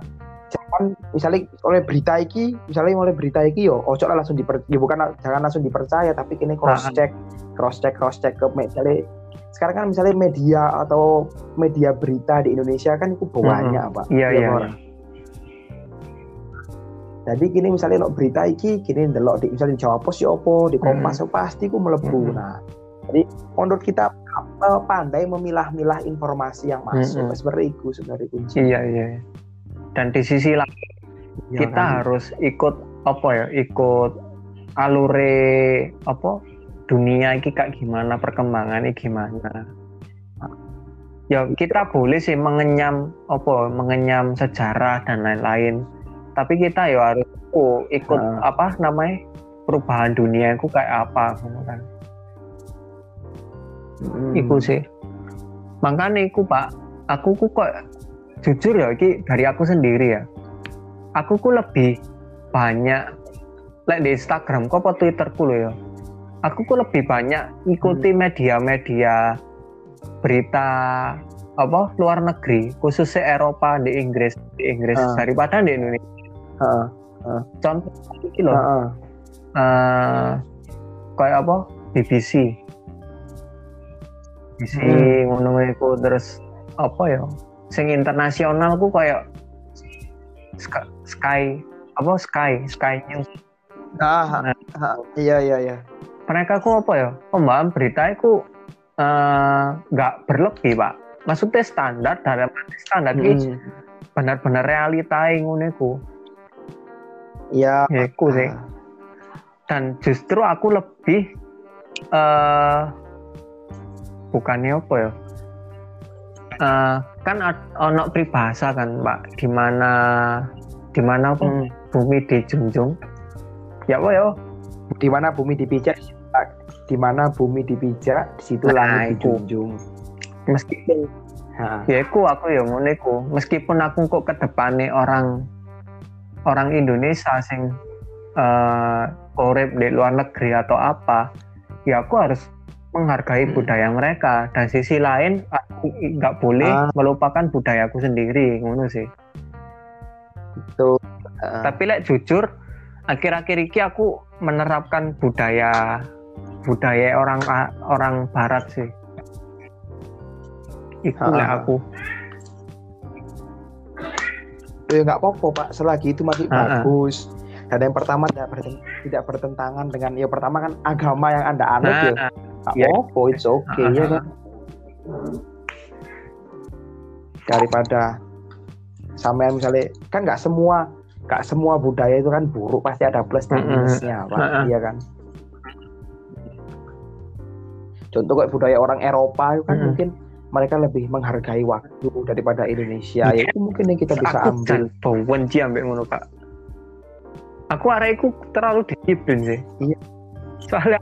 jangan misalnya oleh berita iki misalnya oleh berita iki yo ojo langsung diper ya bukan jangan langsung dipercaya tapi kini cross check cross check cross check ke misalnya sekarang kan misalnya media atau media berita di Indonesia kan itu banyak hmm. pak iya iya, iya. Jadi kini misalnya lo berita iki kini delok di misalnya di Jawa Pos ya opo di Kompas hmm. pasti ku melebu hmm. nah jadi menurut kita pandai memilah-milah informasi yang masuk hmm. seperti itu sebenarnya kunci iya iya dan di sisi lain ya, kita kan? harus ikut apa ya ikut alure apa dunia ini kayak gimana perkembangannya gimana ya kita boleh sih mengenyam apa mengenyam sejarah dan lain-lain tapi kita ya harus oh, ikut uh. apa namanya perubahan dunia itu kayak apa kan hmm. Iku sih makanya aku pak aku kok jujur ya ini dari aku sendiri ya aku ku lebih banyak like di Instagram kok apa Twitterku loh ya aku ku lebih banyak ikuti hmm. media-media berita apa luar negeri khususnya Eropa di Inggris di Inggris uh. daripada di Indonesia uh. Uh. contoh ini loh uh. Uh, kayak apa? BBC BBC hmm. ngono terus apa ya? Sing internasional ku kayak Sky, apa? Sky Sky News. Ah, nah, ah, iya iya iya. Mereka ku apa ya? Pembahasan berita itu eh, nggak uh, berlebih pak. Maksudnya standar dalam standar hmm. benar-benar realita yang ku iya aku sih. dan justru aku lebih uh, bukannya apa ya? Uh, kan ono pribahasa kan pak di mana di mana hmm. bumi dijunjung? Ya apa ya? Di mana bumi dipijak di mana bumi dipijak di situ nah, langit dijunjung. Meskipun ha. ya aku aku ya meskipun aku kok ke depannya orang orang Indonesia sing uh, urip di luar negeri atau apa ya aku harus menghargai hmm. budaya mereka dan sisi lain aku nggak boleh ah. melupakan budayaku sendiri ngono sih itu uh. tapi lek jujur akhir-akhir ini aku menerapkan budaya budaya orang orang barat sih itu lah aku ya nggak apa-apa pak. Selagi itu masih uh bagus. Dan yang pertama tidak, tidak bertentangan dengan ya pertama kan agama yang anda anut nah, ya. nggak ya. apa-apa it's okay uh ya kan daripada sama misalnya kan nggak semua nggak semua budaya itu kan buruk pasti ada plus dan minusnya pak. Iya kan? Contoh kayak budaya orang Eropa itu kan hmm. mungkin mereka lebih menghargai waktu daripada Indonesia. Ya, itu mungkin yang kita bisa aku ambil. benci ambil ngono pak aku arek terlalu disiplin sih. Iya. Soalnya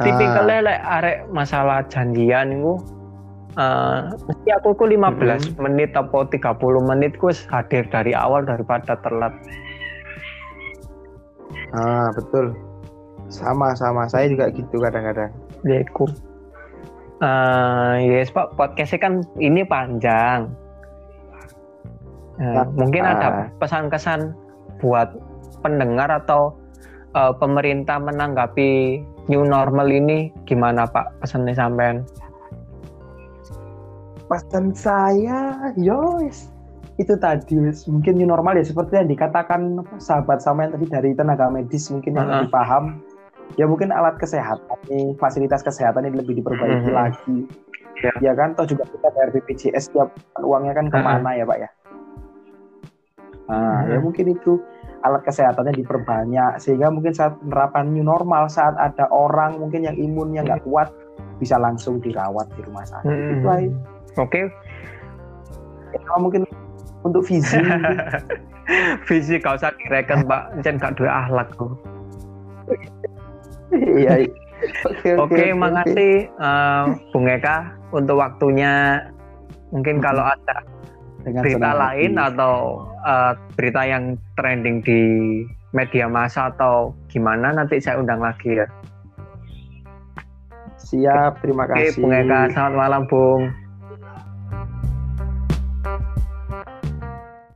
tipikalnya like, arek masalah janjian itu uh, mesti aku ku 15 hmm. menit atau 30 menit ku hadir dari awal daripada telat ah betul. Sama sama. Saya juga gitu kadang-kadang. Deku. Uh, yes Pak, podcastnya kan ini panjang. Uh, mungkin ada pesan-kesan buat pendengar atau uh, pemerintah menanggapi new normal ini gimana Pak pesannya sampean? Pesan saya, yos itu tadi mungkin new normal ya seperti yang dikatakan sahabat sama yang tadi dari tenaga medis mungkin yang uh -huh. lebih paham ya mungkin alat kesehatan nih fasilitas kesehatan ini lebih diperbaiki hmm. lagi ya. ya kan toh juga kita bayar BPJS tiap uangnya kan ke mana hmm. ya pak ya nah hmm. ya mungkin itu alat kesehatannya diperbanyak sehingga mungkin saat penerapan new normal saat ada orang mungkin yang imunnya nggak kuat bisa langsung dirawat di rumah sakit hmm. itu oke okay. ya, mungkin untuk visi visi kau usah direken pak jangan gak dua ahlak tuh iya. Oke, oke, okay, makasih uh, Bung Eka untuk waktunya. Mungkin kalau ada Dengan berita lain hati. atau uh, berita yang trending di media massa atau gimana nanti saya undang lagi ya. Siap, terima kasih. Oke, Bung Eka, selamat malam, Bung.